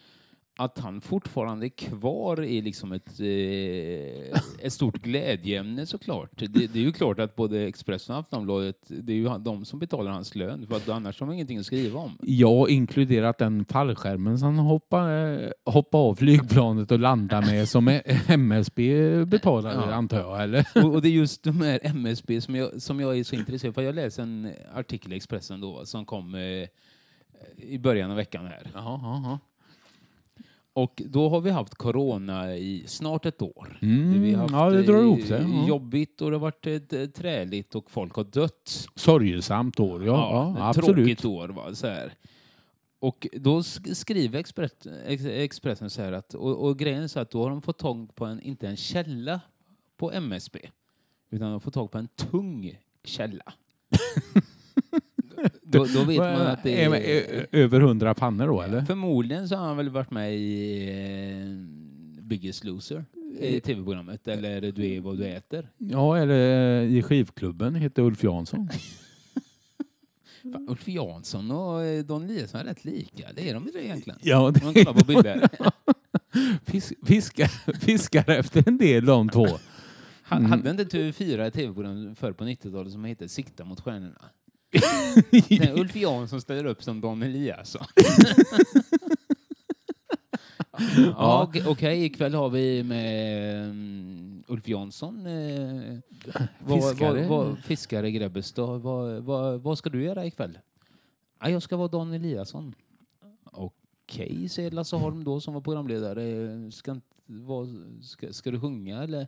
att han fortfarande är kvar i liksom ett, eh, ett stort glädjeämne såklart. Det, det är ju klart att både Expressen och Aftonbladet, det är ju han- de som betalar hans lön, för att annars har de ingenting att skriva om. Jag inkluderat den fallskärmen som han hoppade, hoppade av flygplanet och landade med som MSB betalade Ja. antar jag, eller? Och, och det är just de här MSB som jag, som jag är så intresserad av. För jag läste en artikel i Expressen då som kom eh, i början av veckan här. Och då har vi haft corona i snart ett år. Mm, vi har haft, ja, det drar ihop sig. Ja. Jobbigt och det har varit eh, träligt och folk har dött. Sorgesamt år, ja. ja, ett absolut. Tråkigt år. Va? Så här. Och då sk- skriver Expres Ex- Expressen så här att, och, och grejen är så att då har de fått tag på en, inte en källa på MSB, utan de har fått tag på en tung källa. då, då vet man att det Är- Över hundra pannor då, eller? Förmodligen så har han väl varit med i eh, Biggest Loser, i tv-programmet, eller Du är vad du äter. Ja, eller i skivklubben heter Ulf Jansson. Fan, Ulf Jansson och eh, Don Eliasson är rätt lika, det är de inte egentligen? Ja, Om man kollar på bilder. Fis, fiskar, fiskar efter en del de två. Mm. Hade inte TV4 ett tv-program förr på 90-talet som hette Sikta mot stjärnorna? Är Ulf Jansson ställer upp som Dan Eliasson. ja, okej, okej, ikväll har vi med mm, Ulf Jansson. Eh, vad- Fiskare. Vad, vad, fiskare Grebbestad. Vad, vad, vad ska du göra ikväll? Ja, jag ska vara Dan Eliasson. Okej, säger Lasse Holm då som var programledare. Ska, vad, ska, ska du sjunga eller?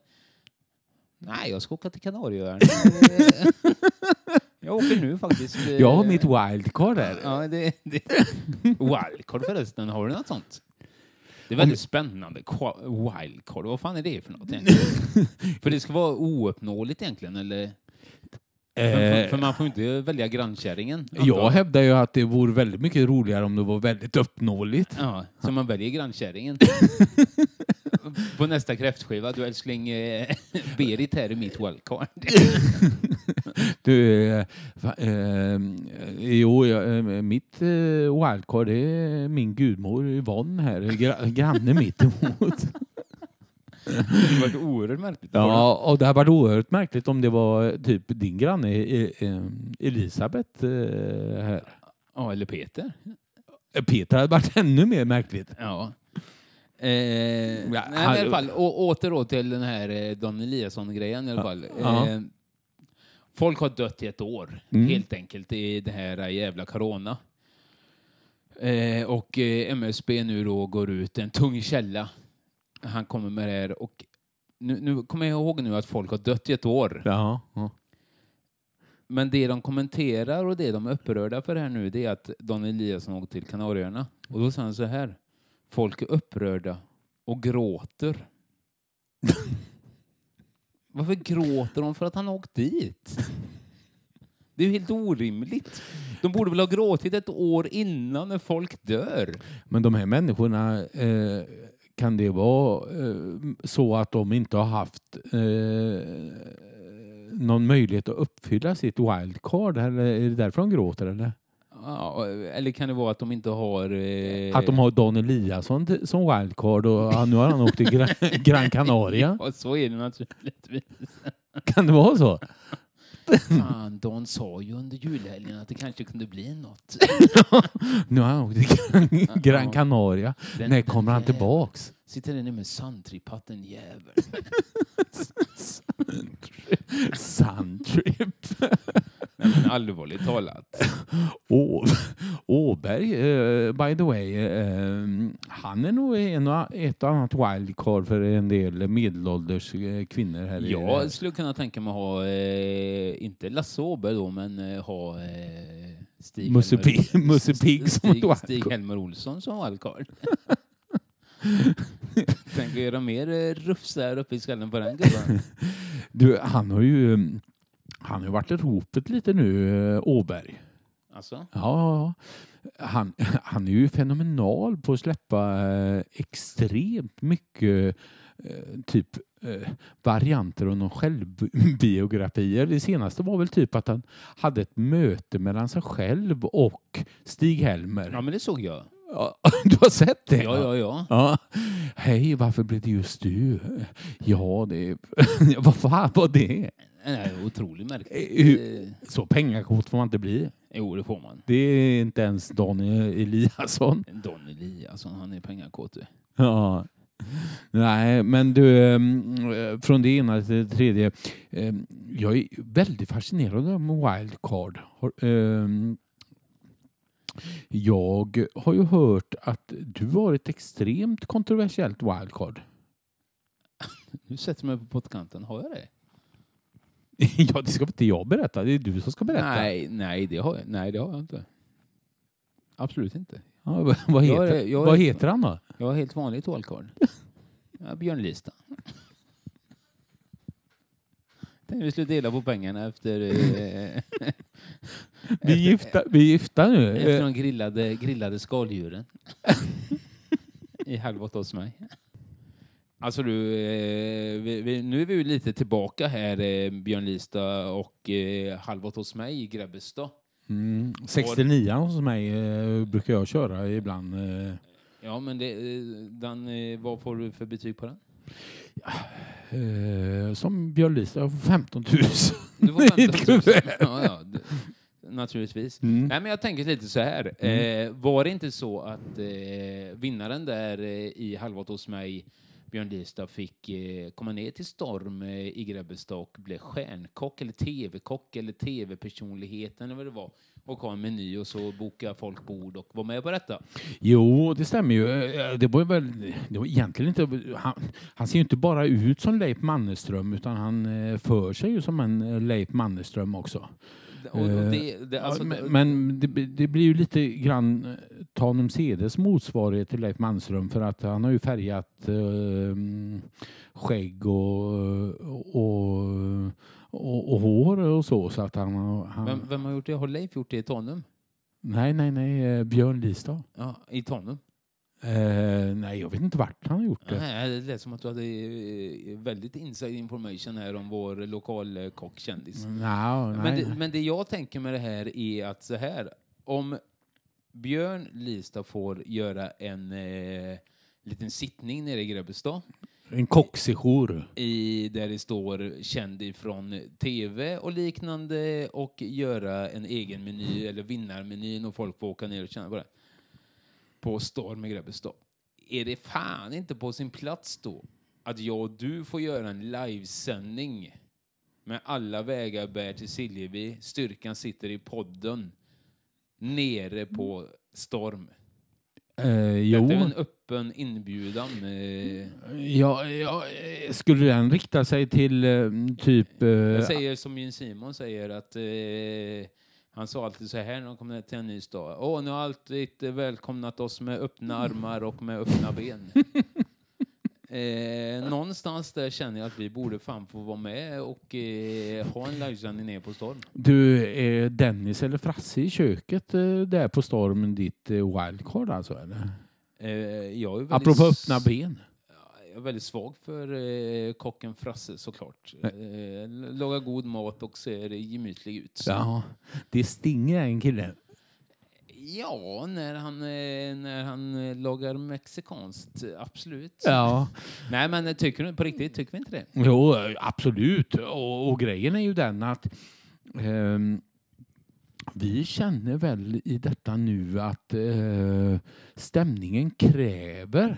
Nej, jag ska åka till Kanarieöarna. jag åker nu faktiskt. Jag har mitt wildcard där. Ja, det, det. Wildcard förresten, har du något sånt? Det är väldigt spännande. Qua- Wildcard, vad fan är det för något för det ska vara ouppnåeligt egentligen, eller? För, för, Eh, för man får inte välja grannkärringen. jag hävdar ju att det vore väldigt mycket roligare om det var väldigt uppnåeligt. Ja, så man väljer grannkärringen. På nästa kräftskiva, du älskling, eh, Berit här är mitt wildcard. Du, eh, eh, jo, jag, eh, mitt eh, wildcard är min gudmor Yvonne här, gra, granne mitt emot. Det har varit oerhört märkligt. Ja, och det hade varit oerhört märkligt om det var typ din granne eh, eh, Elisabeth eh, här. ja, eller Peter. Peter hade varit ännu mer märkligt. Ja. Eh, nej, men i alla fall, å, åter då till den här eh, Don Eliasson-grejen i alla fall. Ja. Eh, folk har dött i ett år, Mm. helt enkelt, i det här jävla corona. Eh, och eh, MSB nu då går ut, en tung källa. Han kommer med det här och nu, nu kommer jag ihåg nu att folk har dött i ett år. Ja, ja. Men det de kommenterar och det de är upprörda för här nu det är att Don Eliasson åkte till Kanarieöarna. Och då sa han så här. Folk är upprörda och gråter. Varför gråter de för att han har åkt dit? Det är ju helt orimligt. De borde väl ha gråtit ett år innan när folk dör. Men de här människorna, eh, kan det vara eh, så att de inte har haft eh, någon möjlighet att uppfylla sitt wildcard? Eller är det därför de gråter? Eller? Ja, eller kan det vara att de inte har... Eh, Att de har Dan Eliasson som wildcard och nu har han åkt till Gran, Gran Canaria? Ja, så är det naturligtvis. Kan det vara så? Fan, Don sa ju under julhelgen att det kanske kunde bli något. Nu har han åkt till Gran. Canaria. Den- När kommer han den tillbaks? Sitter där nere med sandtripatten jävel. Sandtrip. Nej, men allvarligt talat. Åberg, eh, by the way, eh, han är nog en och, ett och annat wildcard för en del medelålders eh, kvinnor här i Jag skulle kunna tänka mig att ha, eh, inte Lasse Åberg då, men eh, ha eh, Stig, Musse Helmer- Pig- Musse Pigg som Stig, wildcard. Stig Helmer Olsson som wildcard. Tänk att göra mer eh, rufs där uppe i skallen på den gubben. Du, han har ju mm, han har varit i ropet lite nu, eh, Åberg. Alltså? Ja, han, han är ju fenomenal på att släppa eh, extremt mycket eh, typ varianter av någon självbiografier. Det senaste var väl typ att han hade ett möte mellan sig själv och Stig-Helmer. Ja, men det såg jag. Ja, du har sett det? Ja, ja, ja. Ja. Hej, varför blev det just du? Ja, det... Vad fan var det? Nej, otroligt märkligt. Eh, Så pengakort får man inte bli. Jo, det får man. Det är inte ens Daniel Eliasson. Don Eliasson, han är pengakåt. du. Ja. Nej, men du, ehm, från det ena till det tredje. ehm, Jag är väldigt fascinerad av wildcard. Jag har ju hört att du har ett extremt kontroversiellt wildcard. Nu sätter jag mig på pottkanten. Har jag det? Ja, det ska inte jag berätta. Det är du som ska berätta. Nej, nej, det har jag, nej, det har jag inte. Absolut inte. Ja, vad- vad, Jag heter, är- jag är- vad heter han då? Jag har helt vanligt wildcard. Björnlista. Tänkte vi skulle dela på pengarna efter, eh, Vi är gifta, vi är gifta nu. efter Eh, de grillade, grillade skaldjuren. I halv åtta hos mig. Alltså du, eh, vi, vi, nu är vi ju lite tillbaka här, eh, Björnlista och eh, halv åtta hos mig i Grebbestad. Mm, 69 hos mig eh, brukar jag köra ibland. Eh, Ja, men det, eh, den, eh, vad får du för betyg på den? Eh, som Björn Lisa, jag får 15 000. Du får 15 000. Ja, ja, det, naturligtvis. Mm. Nej, men jag tänker lite så här. Eh, var det inte så att eh, vinnaren där eh, i Halv åtta hos mig, Björn Listad, fick eh, komma ner till Storm eh, i Grebbestad och blev stjärnkock eller tv-kock eller tv-personligheten eller vad det var och ha en meny och så boka folk bord och vara med på detta. Jo, det stämmer ju. Eh, Det var väl, det var egentligen inte, han, han ser ju inte bara ut som Leif Mannerström utan han eh, för sig ju som en eh, Leif Mannerström också. Eh, det, det, alltså, Ja, men men det, det blir ju lite grann eh, Tanum Cedes motsvarighet till Leif Mannerström för att han har ju färgat eh, skägg och, och, och, och hår och så. så att han, han, vem, vem har gjort det? Har Leif gjort det i Tanum? Nej, nej, nej. eh, Björn Listad. Ja, i Tanum? Eh, nej, jag vet inte vart han har gjort det. Nej, det lät som att du hade eh, väldigt inside information här om vår lokalkockkändis. Nå, Men nej. det, men det jag tänker med det här är att så här, om Björn Listad får göra en eh, liten sittning nere i Grebbestad en kocksejour. i, där det står känd ifrån tv och liknande och göra en egen meny eller vinnarmenyn och folk får åka ner och känna på det. På Storm i Grebbestad. Är det fan inte på sin plats då att jag och du får göra en livesändning med alla vägar bär till Siljevi, styrkan sitter i podden nere på Storm. Eh, jo. Detta är en öppen inbjudan. Eh, Ja, ja, eh, skulle den rikta sig till eh, typ... eh, Jag säger som Jim Simon säger att eh, han sa alltid så här när de kom till en ny stad. Åh, ni har alltid välkomnat oss med öppna armar och med öppna ben. eh, någonstans där känner jag att vi borde fan få vara med och eh, ha en livesändning ner på Storm. Du, är Dennis eller Frasse i köket eh, där på Stormen ditt eh, wildcard alltså? Eller? Eh, jag är väldigt Apropå öppna ben. Jag är väldigt svag för eh, kocken Frasse såklart. Eh, lagar god mat och ser gemytlig ut. Ja, det stinger en kille. Ja, när han, eh, när han eh, lagar mexikanskt, eh, absolut. Ja, Nej, men tycker du på riktigt, tycker vi inte det? jo, absolut. Och, och grejen är ju den att ehm, vi känner väl i detta nu att eh, stämningen kräver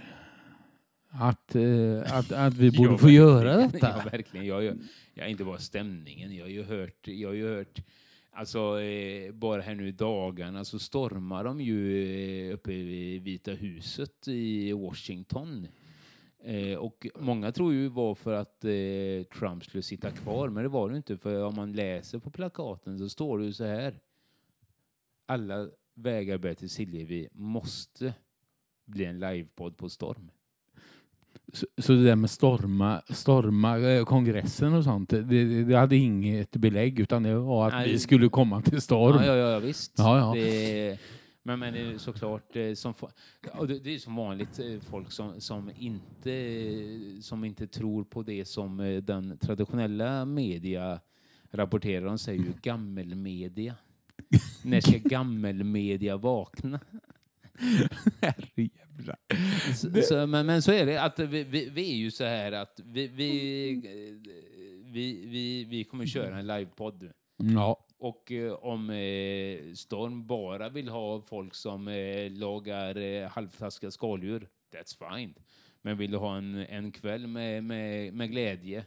att, eh, att, att vi borde få göra detta. Ja, verkligen. Jag, jag, jag inte bara stämningen, jag har ju hört, jag har ju hört Alltså eh, bara här nu i dagarna så stormar de ju eh, uppe i Vita huset i Washington. Eh, och många tror ju det var för att eh, Trump skulle sitta kvar, men det var det inte. För om man läser på plakaten så står det ju så här. Alla vägar bär till Siljevi måste bli en livepodd på Storm. Så, så det där med storma, storma eh, kongressen och sånt, det, det, hade inget belägg utan det var att Nej. vi skulle komma till storm. Ja, ja, ja visst. Ja, ja. Det, men, men det är såklart eh, som, det, är som vanligt eh, folk som, som, inte, som inte tror på det som den traditionella media rapporterar. De säger ju gammelmedia. När ska gammelmedia vakna? Herrejävlar. Så, så, men, men så är det. Att vi, vi, vi är ju så här att vi, vi, vi, vi, vi kommer köra en livepodd. Ja, Och eh, om eh, Storm bara vill ha folk som eh, lagar eh, halvtaskiga skaldjur, that's fine. Men vill du ha en, en kväll med, med, med glädje,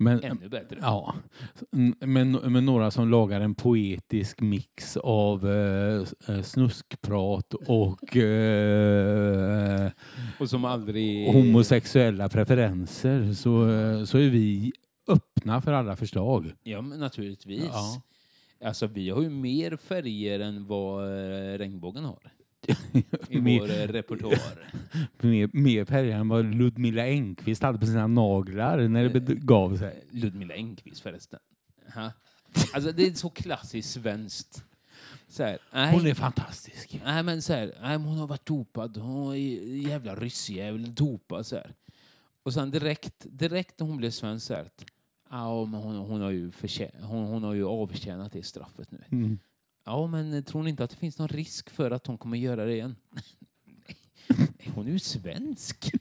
men, ännu bättre. ja. Men, men några som lagar en poetisk mix av eh, eh, snuskprat och eh, Och som aldrig... homosexuella preferenser så, eh, så är vi öppna för alla förslag. Ja, men naturligtvis. Ja. Alltså, vi har ju mer färger än vad eh, regnbågen har i Mer- vår eh, repertoar. Mer, mer färger än vad Ludmilla Engqvist hade på sina naglar när det begav sig. Ludmilla Engqvist förresten. Ha? Alltså, det är så klassiskt svenskt. Så här, nej. Hon är fantastisk. Nej men så här, nej, hon har varit dopad. Hon är jävla ryssjävel, dopad så här. Och sen direkt, direkt när hon blev svensk så här, att, ja men hon, hon, har ju hon, hon har ju avtjänat det straffet nu. Mm. Ja men tror ni inte att det finns någon risk för att hon kommer göra det igen? Hon är ju svensk.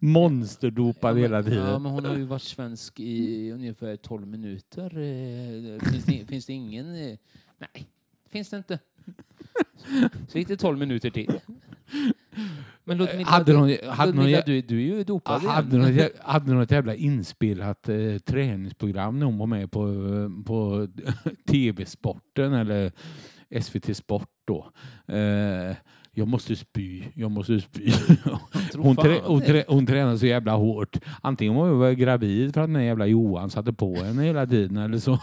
monsterdopad hela Ja, tiden. men hon har ju varit svensk i ungefär 12 minuter. Eh, Finns det, finns det ingen... eh, Nej, finns det inte. Så gick det 12 minuter till. Men Ludmilla, Hade du, någon- hade någon Ludmilla, jä- du, du är ju dopad igen. Hade något, jä- hade något jävla inspelat eh, träningsprogram när hon var med på, eh, på TV-sporten eller SVT Sport då. Eh, jag måste spy, jag måste spy. Hon, trä, hon, trä, hon tränar så jävla hårt. Antingen var hon gravid för att den där jävla Johan satte på henne hela tiden eller så,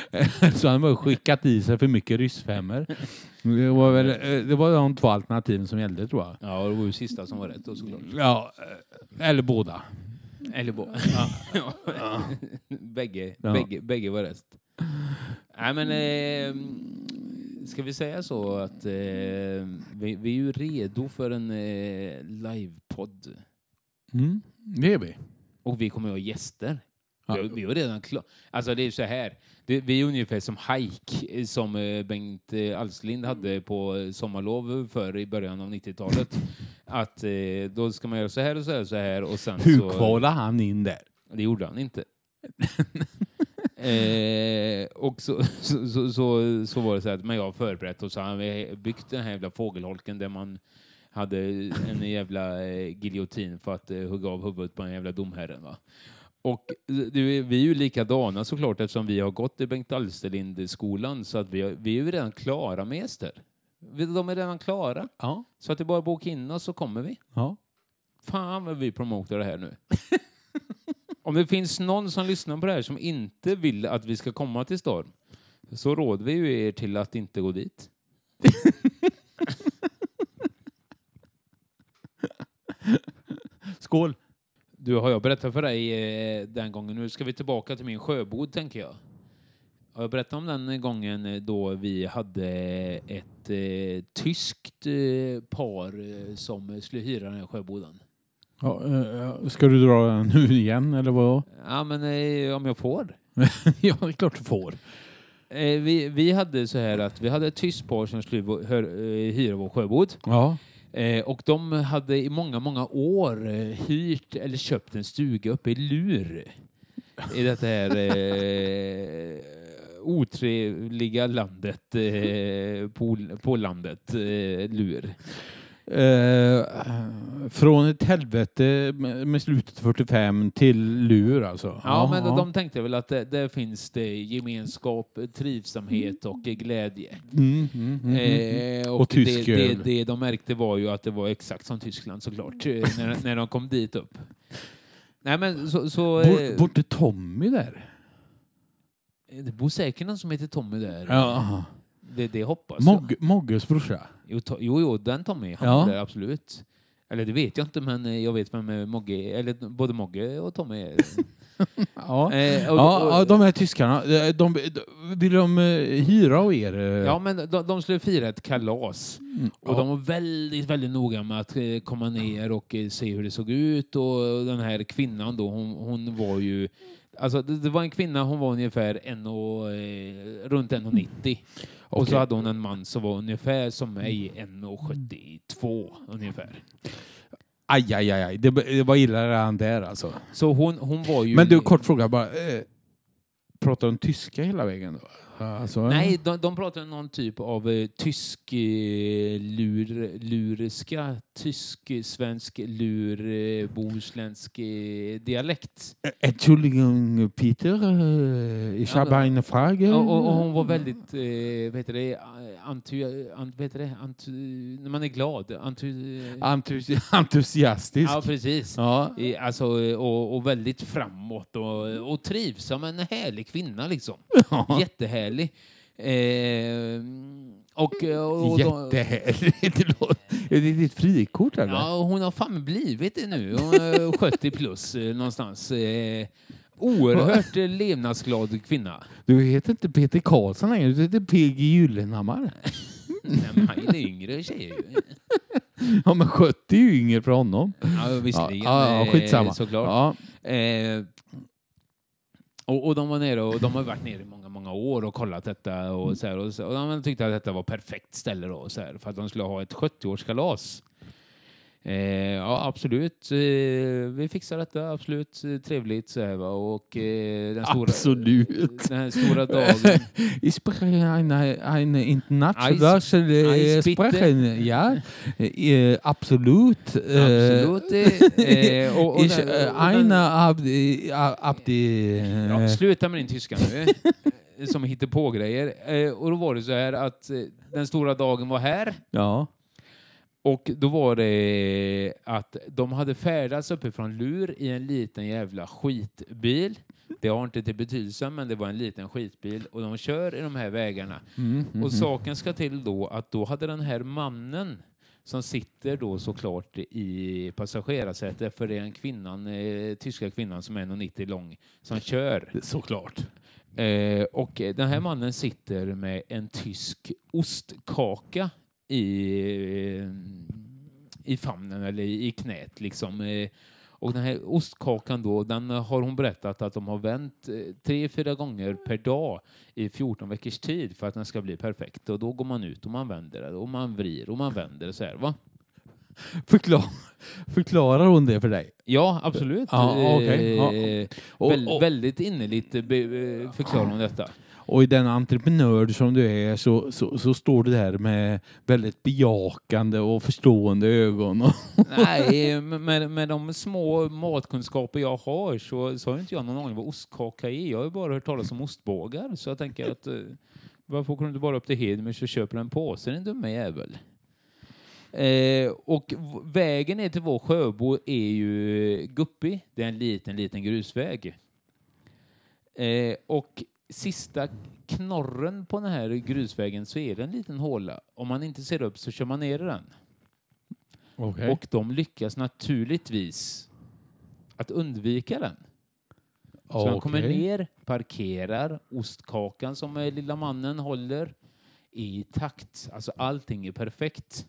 så han var skickat i sig för mycket ryssfemmor. Det var, väl, det var de två alternativen som gällde tror jag. Ja, det var ju sista som var rätt då såklart. Ja, eller båda. Eller båda. Ja. bägge, Ja. bägge, bägge var rätt. Nej, men eh, ska vi säga så att eh, vi, vi är ju redo för en eh, livepodd. Mm, det är vi. Och vi kommer att ha gäster. Ja. Vi, vi har redan klart. Alltså det är så här. Det, vi är ungefär som Hike eh, som eh, Bengt eh, Alslind hade på sommarlov för i början av 90-talet. Att eh, då ska man göra så här och så här och så här och sen Hur så... kvalade han in där? Det gjorde han inte. eh, och så, så, så, så, var det så att men jag har förberett och så har vi byggt den här jävla fågelholken där man hade en jävla eh, giljotin för att eh, hugga av huvudet på den jävla domherren. Va? Och eh, du, vi är ju likadana såklart eftersom vi har gått i Bengt Alsterlind-skolan så att vi, har, vi är ju redan klara med gäster. Vi- De är redan klara. Ja. Så att det är bara att boka in oss så kommer vi. ja. Fan vad vi promotar det här nu. Om det finns någon som lyssnar på det här som inte vill att vi ska komma till Storm så råder vi ju er till att inte gå dit. Skål! Du, har jag berättat för dig eh, den gången? Nu ska vi tillbaka till min sjöbod, tänker jag. Har jag berättat om den gången eh, då vi hade ett eh, tyskt eh, par eh, som skulle hyra den här sjöboden? Ja, eh, ska du dra nu igen eller vad? Ja, men eh, om jag får. ja, det är klart du får. Eh, vi, vi hade så här att vi hade ett tyskt par som skulle hyra vår sjöbod. Ja. Och de hade i många, många år hyrt eller köpt en stuga uppe i Lur. I det här eh, otrevliga landet, eh, på, på landet, eh, Lur. Eh, från ett helvete med slutet 45 till lur alltså. Ja, men de, de tänkte väl att det, där finns det gemenskap, trivsamhet och glädje. Mm, mm, mm, mm. Eh, och Och tysk det, det, det de märkte var ju att det var exakt som Tyskland såklart, eh, när, när de kom dit upp. Nej men så... så Bor, eh, Borte Tommy där? det bor säkert någon som heter Tommy där. Ja. Det, det hoppas jag. Mogg, Mogges brorsa? Jo, to, jo, jo, den Tommy, han Ja. där absolut. Eller det vet jag inte, men eh, jag vet vem eh, Mogge. Eller både Mogge och Tommy är. Ja. Eh, och- Ja, och- ja, de här tyskarna, de, de, vill de eh, hyra av er? eh? Ja, men de, de skulle fira ett kalas. Mm, Och de var väldigt, väldigt noga med att eh, komma ner och eh, se hur det såg ut. Och den här kvinnan då, hon, hon var ju... Alltså det, det var en kvinna, hon var ungefär en och, eh, runt 1,90. Och så Okej. hade hon en man som var ungefär som mig, 1,72 ungefär. Aj, aj, aj, aj. Det, det var illa redan där alltså. Så hon, hon var ju... Men du, kort fråga bara. Eh, pratar de tyska hela vägen då? Alltså, Nej, de, de pratar någon typ av eh, tysk eh, lur, luriska, tysk-svensk lur, eh, bohuslänsk eh, dialekt. Entschuldigung, Peter. eh, Ich Ja, habe eine Frage. Och, och, och hon var väldigt, eh, vad heter det, antu, ant, vad heter det, antu, när man är glad. Antu, Entusi- entusiastisk. ja, precis. Ja. Alltså, och, och väldigt framåt och, och trivsam. En härlig kvinna liksom. Jättehärlig. Eh, och, och, och, Jättehärligt. Det Är det ditt frikort eller? Ja, hon har fan blivit det nu. Hon är 70 plus eh, någonstans. Eh, oerhört eh, levnadsglad kvinna. Du heter inte Peter Karlsson längre, du heter PG Gyllenhammar. Nej, men han är yngre tjej ju. Ja men 70 är ju yngre för honom. Ja, visserligen. Ja, ja, eh, skitsamma. Såklart. Ja. Eh, och, och de var nere och de har varit nere i många, många år och kollat detta och så här, och, så, och de tyckte att detta var perfekt ställe då så här, för att de skulle ha ett 70-årskalas. Eh, ja, absolut. Eh, vi fixar detta. Absolut eh, trevligt. Så här, va? Och, eh, den stora, Absolut. Den stora dagen. Ich spreche eine, eine internationale Eis- Sprache. Ja, eh, absolut. Eh, absolut. Och, och, Ich, och Ja, eh, sluta med din tyska nu. som hittar på grejer. Eh, och då var det så här att eh, den stora dagen var här. ja. Och då var det att de hade färdats uppifrån Lur i en liten jävla skitbil. Det har inte till betydelse, men det var en liten skitbil och de kör i de här vägarna. Mm, mm, Och saken ska till då att då hade den här mannen som sitter då såklart i passagerarsätet, för det är en kvinnan, eh, tyska kvinnan som är 1,90 lång, som kör. mm. Såklart. Eh, och den här mannen sitter med en tysk ostkaka i, eh, i famnen eller i, knät. Liksom. Eh, och den här ostkakan då, den har hon berättat att de har vänt eh, tre, fyra gånger per dag i 14 veckors tid för att den ska bli perfekt. Och då går man ut och man vänder det och man vrider och man vänder det så här. Va? Förklar, förklarar hon det för dig? Ja, absolut. Ja. Ja. Eh, Och, väl, och, Väldigt innerligt eh, eh, förklarar hon detta. och i den entreprenör som du är så, så, så står du där med väldigt bejakande och förstående ögon. Nej, med, med de små matkunskaper jag har så, så har inte jag någon aning vad ostkaka är. Jag har bara hört talas om ostbågar. Så jag tänker att varför åker du inte bara upp till Hedemers och köper en påse, din dumme jävel? Eh, och vägen ner till vår sjöbo är ju guppig. Det är en liten, liten grusväg. Eh, och sista knorren på den här grusvägen så är det en liten håla. Om man inte ser upp så kör man ner i den. okay. Och de lyckas naturligtvis att undvika den. Så de kommer ner, parkerar, ostkakan som lilla mannen håller i takt. Alltså allting är perfekt.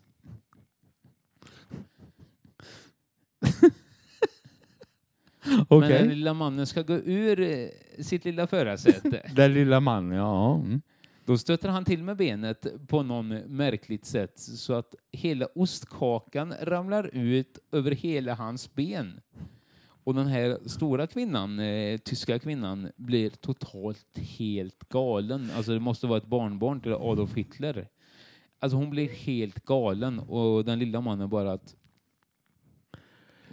Men Okej. den lilla mannen ska gå ur eh, sitt lilla förarsäte. Den lilla mannen, ja. Mm. Då stöter han till med benet på någon märkligt sätt så att hela ostkakan ramlar ut över hela hans ben. Och den här stora kvinnan, eh, tyska kvinnan, blir totalt helt galen. Alltså det måste vara ett barnbarn till Adolf Hitler. Alltså hon blir helt galen och den lilla mannen bara att...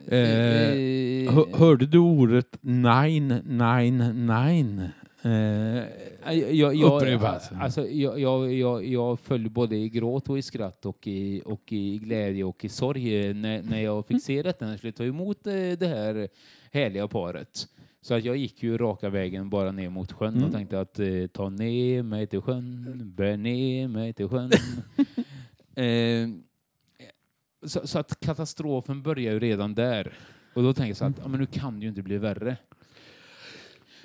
Eh, hör, hörde du ordet nine, nine, nine? Eh, jag, jag, upprepas? alltså, jag, jag, jag, jag föll både i gråt och i skratt och i, och i glädje och i sorg eh, när, när jag fick se detta, när jag skulle ta emot eh, det här härliga paret. Så att jag gick ju raka vägen bara ner mot sjön Mm. och tänkte att eh, ta ner mig till sjön, bär ner mig till sjön. eh, så, så att katastrofen börjar ju redan där. Och då tänker jag så att ja, men nu kan det ju inte bli värre.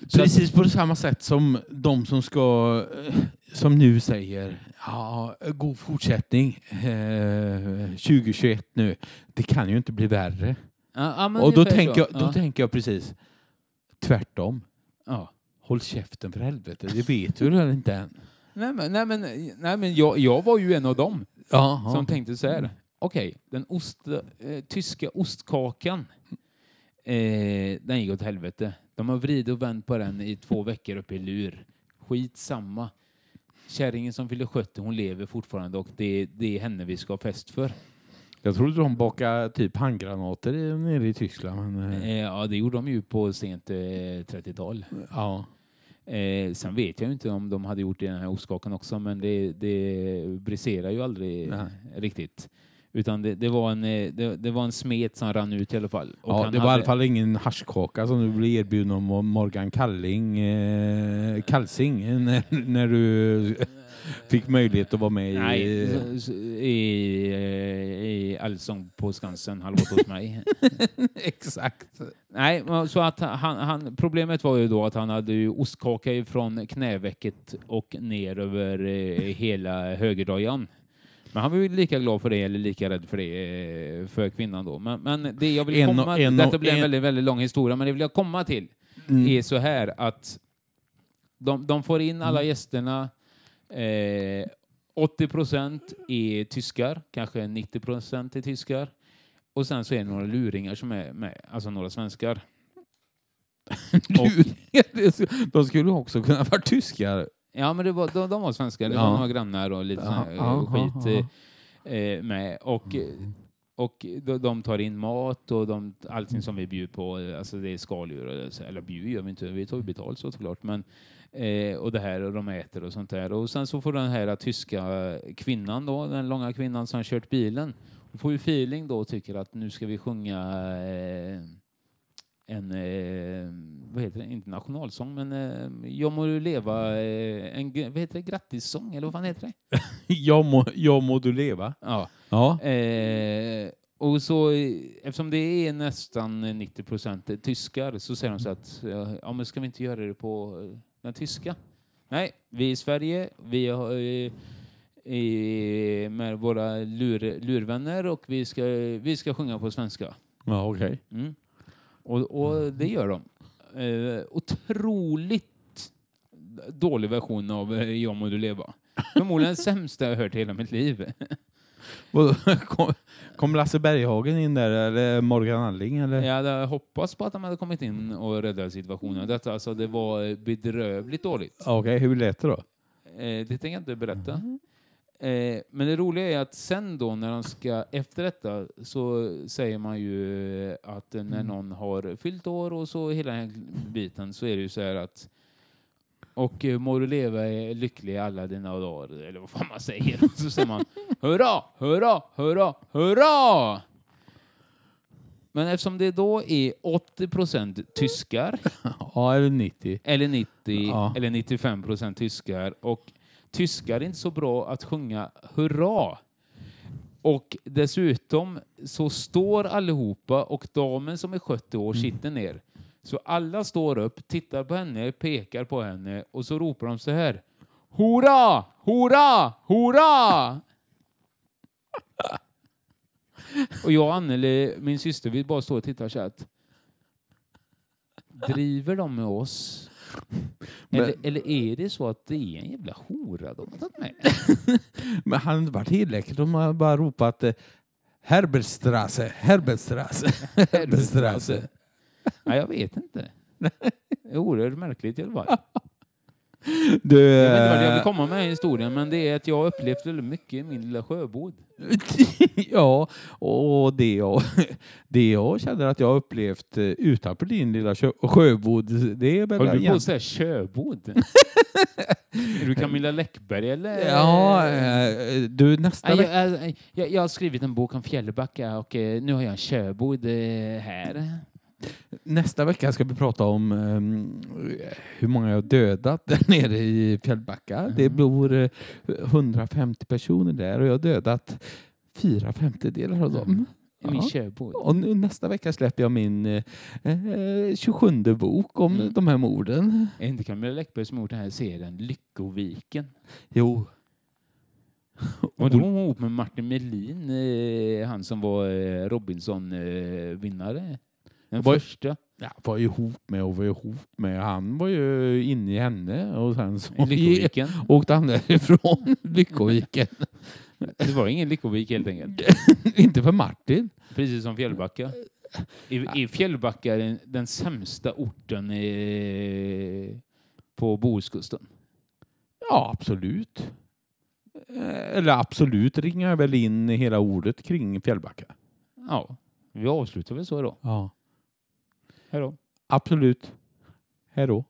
Så Precis på samma sätt som de som ska, eh, som nu säger, ja, god fortsättning eh, 2021 nu. Det kan ju inte bli värre. Ja, ja, Och då tänker, jag, då tänker jag precis tvärtom. Ja. Håll käften för helvete, det vet du väl inte än? Nej, men, nej, men, nej, men jag, jag var ju en av dem Ja, som tänkte så här. Okej, den ost, eh, tyska ostkakan, eh, den gick åt helvete. De har vridit och vänt på den i två veckor uppe i lur. Skit samma. Kärringen som fyller 70, hon lever fortfarande och det, det är henne vi ska ha fest för. Jag trodde de bakade typ handgranater nere i Tyskland. Men, eh, Eh, ja, det gjorde de ju på sent eh, 30-tal. ja. Eh, sen vet jag inte om de hade gjort det i den här ostkakan också, men det, det briserar ju aldrig Nej. riktigt. Utan det, det, var en, eh, det, det var en smet som rann ut i alla fall. Och Ja, det var i hade- alla fall ingen haschkaka som du blev erbjuden om Morgan Kalling, eh, Kalsing eh, när, när du fick möjlighet att vara med Nej, i... s- i, eh, i Allsång på Skansen, halvåt hos mig. Exakt. Nej, så att han, han, problemet var ju då att han hade ju ostkaka ifrån knävecket och ner över eh, hela högerdojan. Men han var ju lika glad för det, eller lika rädd för det, eh, för kvinnan då. Men, men det jag vill En och- komma och- detta blir en en- väldigt, väldigt lång historia, men det vill jag komma till Mm. är så här att de, de får in alla Mm. gästerna. Eh, 80 procent är tyskar, kanske 90 procent är tyskar. Och sen så är det några luringar som är med, alltså några svenskar. de skulle också kunna vara tyskar. Ja, men det var, de, de var svenskar. Det Ja. var några grannar och lite Ja, ja, skit ja, eh, eh, med. Och, och de, de tar in mat och de, allting som vi bjuder på, eh, alltså det är skaldjur, eller bjuder gör vi inte, vi tar ju betalt så såklart. Men, eh, och det här och de äter och sånt där. Och sen så får den här tyska kvinnan då, den långa kvinnan som har kört bilen, hon får ju feeling då och tycker att nu ska vi sjunga eh, en, eh, vad heter det, inte nationalsång, men eh, Jag må du leva, eh, en, vad heter det, grattissång, eller vad fan heter det? Jag må, jag må du leva. Ja. Ja. Eh, och så, eh, eftersom det är nästan 90 procent tyskar så säger de så att ja, men ska vi inte göra det på eh, den tyska? Nej, vi i Sverige, vi har, eh, eh, med våra lur, lurvänner och vi ska, vi ska sjunga på svenska. Ja, okej. Mm. Och, och det gör de. Eh, otroligt dålig version av eh, Jag må du leva. Förmodligen sämsta jag hört i hela mitt liv. Kom, kom Lasse Berghagen in där, eller Morgan Alling? Eller? Jag hade hoppats på att de hade kommit in och räddat situationen. Detta, alltså, det var bedrövligt dåligt. Okej, hur lät det då? Eh, det tänker jag inte berätta. Eh, men det roliga är att sen då när de ska, efter detta så säger man ju att när någon har fyllt år och så hela den här biten så är det ju så här att och eh, må du leva i lycklig alla dina dagar, eller vad fan man säger. Och så säger man hurra, hurra, hurra, hurra! Men eftersom det då är 80 procent tyskar Ja, eller 90. eller 90 Ja. eller 95 procent tyskar. Och tyskar är inte så bra att sjunga hurra. Och dessutom så står allihopa och damen som är 70 år sitter ner. Så alla står upp, tittar på henne, pekar på henne och så ropar de så här. Hurra! Hurra! Hurra! Och jag och Anneli, min syster, vi bara står och tittar så här Driver de med oss? Men- Eller, eller är det så att det är en jävla hora de har tagit med? Men han hade varit tillräckligt om man bara ropat eh, Herberstrasse, Herberstrasse, Herberstrasse. Nej, jag vet inte. Det är oerhört märkligt i alla fall. Du, Jag vet inte vart jag vill eh, komma med historien, men det är att jag har upplevt väldigt mycket i min lilla sjöbod. ja, och det jag, det jag känner att jag har upplevt eh, utanför din lilla sjö, sjöbod, det är väl Håller du på att säga köbod? är du Camilla Läckberg eller? Ja, eh, du nästa jag, jag, jag, jag har skrivit en bok om Fjällbacka och nu har jag en köbod här. Nästa vecka ska vi prata om ehm, hur många jag dödat där nere i Fjällbacka. Det bor eh, 150 personer där och jag har dödat fyra femtedelar av dem. I min. Och nu, nästa vecka släpper jag min eh, eh, 27 bok om Mm. de här morden. Är inte Camilla Läckberg som gjort den här serien Lyckoviken? Jo. Och då var hon ihop med Martin Melin, eh, han som var eh, Robinson-vinnare. Den Var- första. Ja, var ihop med och var ihop med. Han var ju inne i henne och sen så I Lyckoviken. åkte han därifrån Lyckoviken. Det var ingen Lyckovik helt enkelt. Inte för Martin. Precis som Fjällbacka. I, i Fjällbacka är den, den sämsta orten eh, på Bohuskusten. Ja, absolut. Eh, Eller absolut ringar väl in hela ordet kring Fjällbacka. Ja, vi avslutar väl så då. Ja. Hej då. Absolut. Hej då.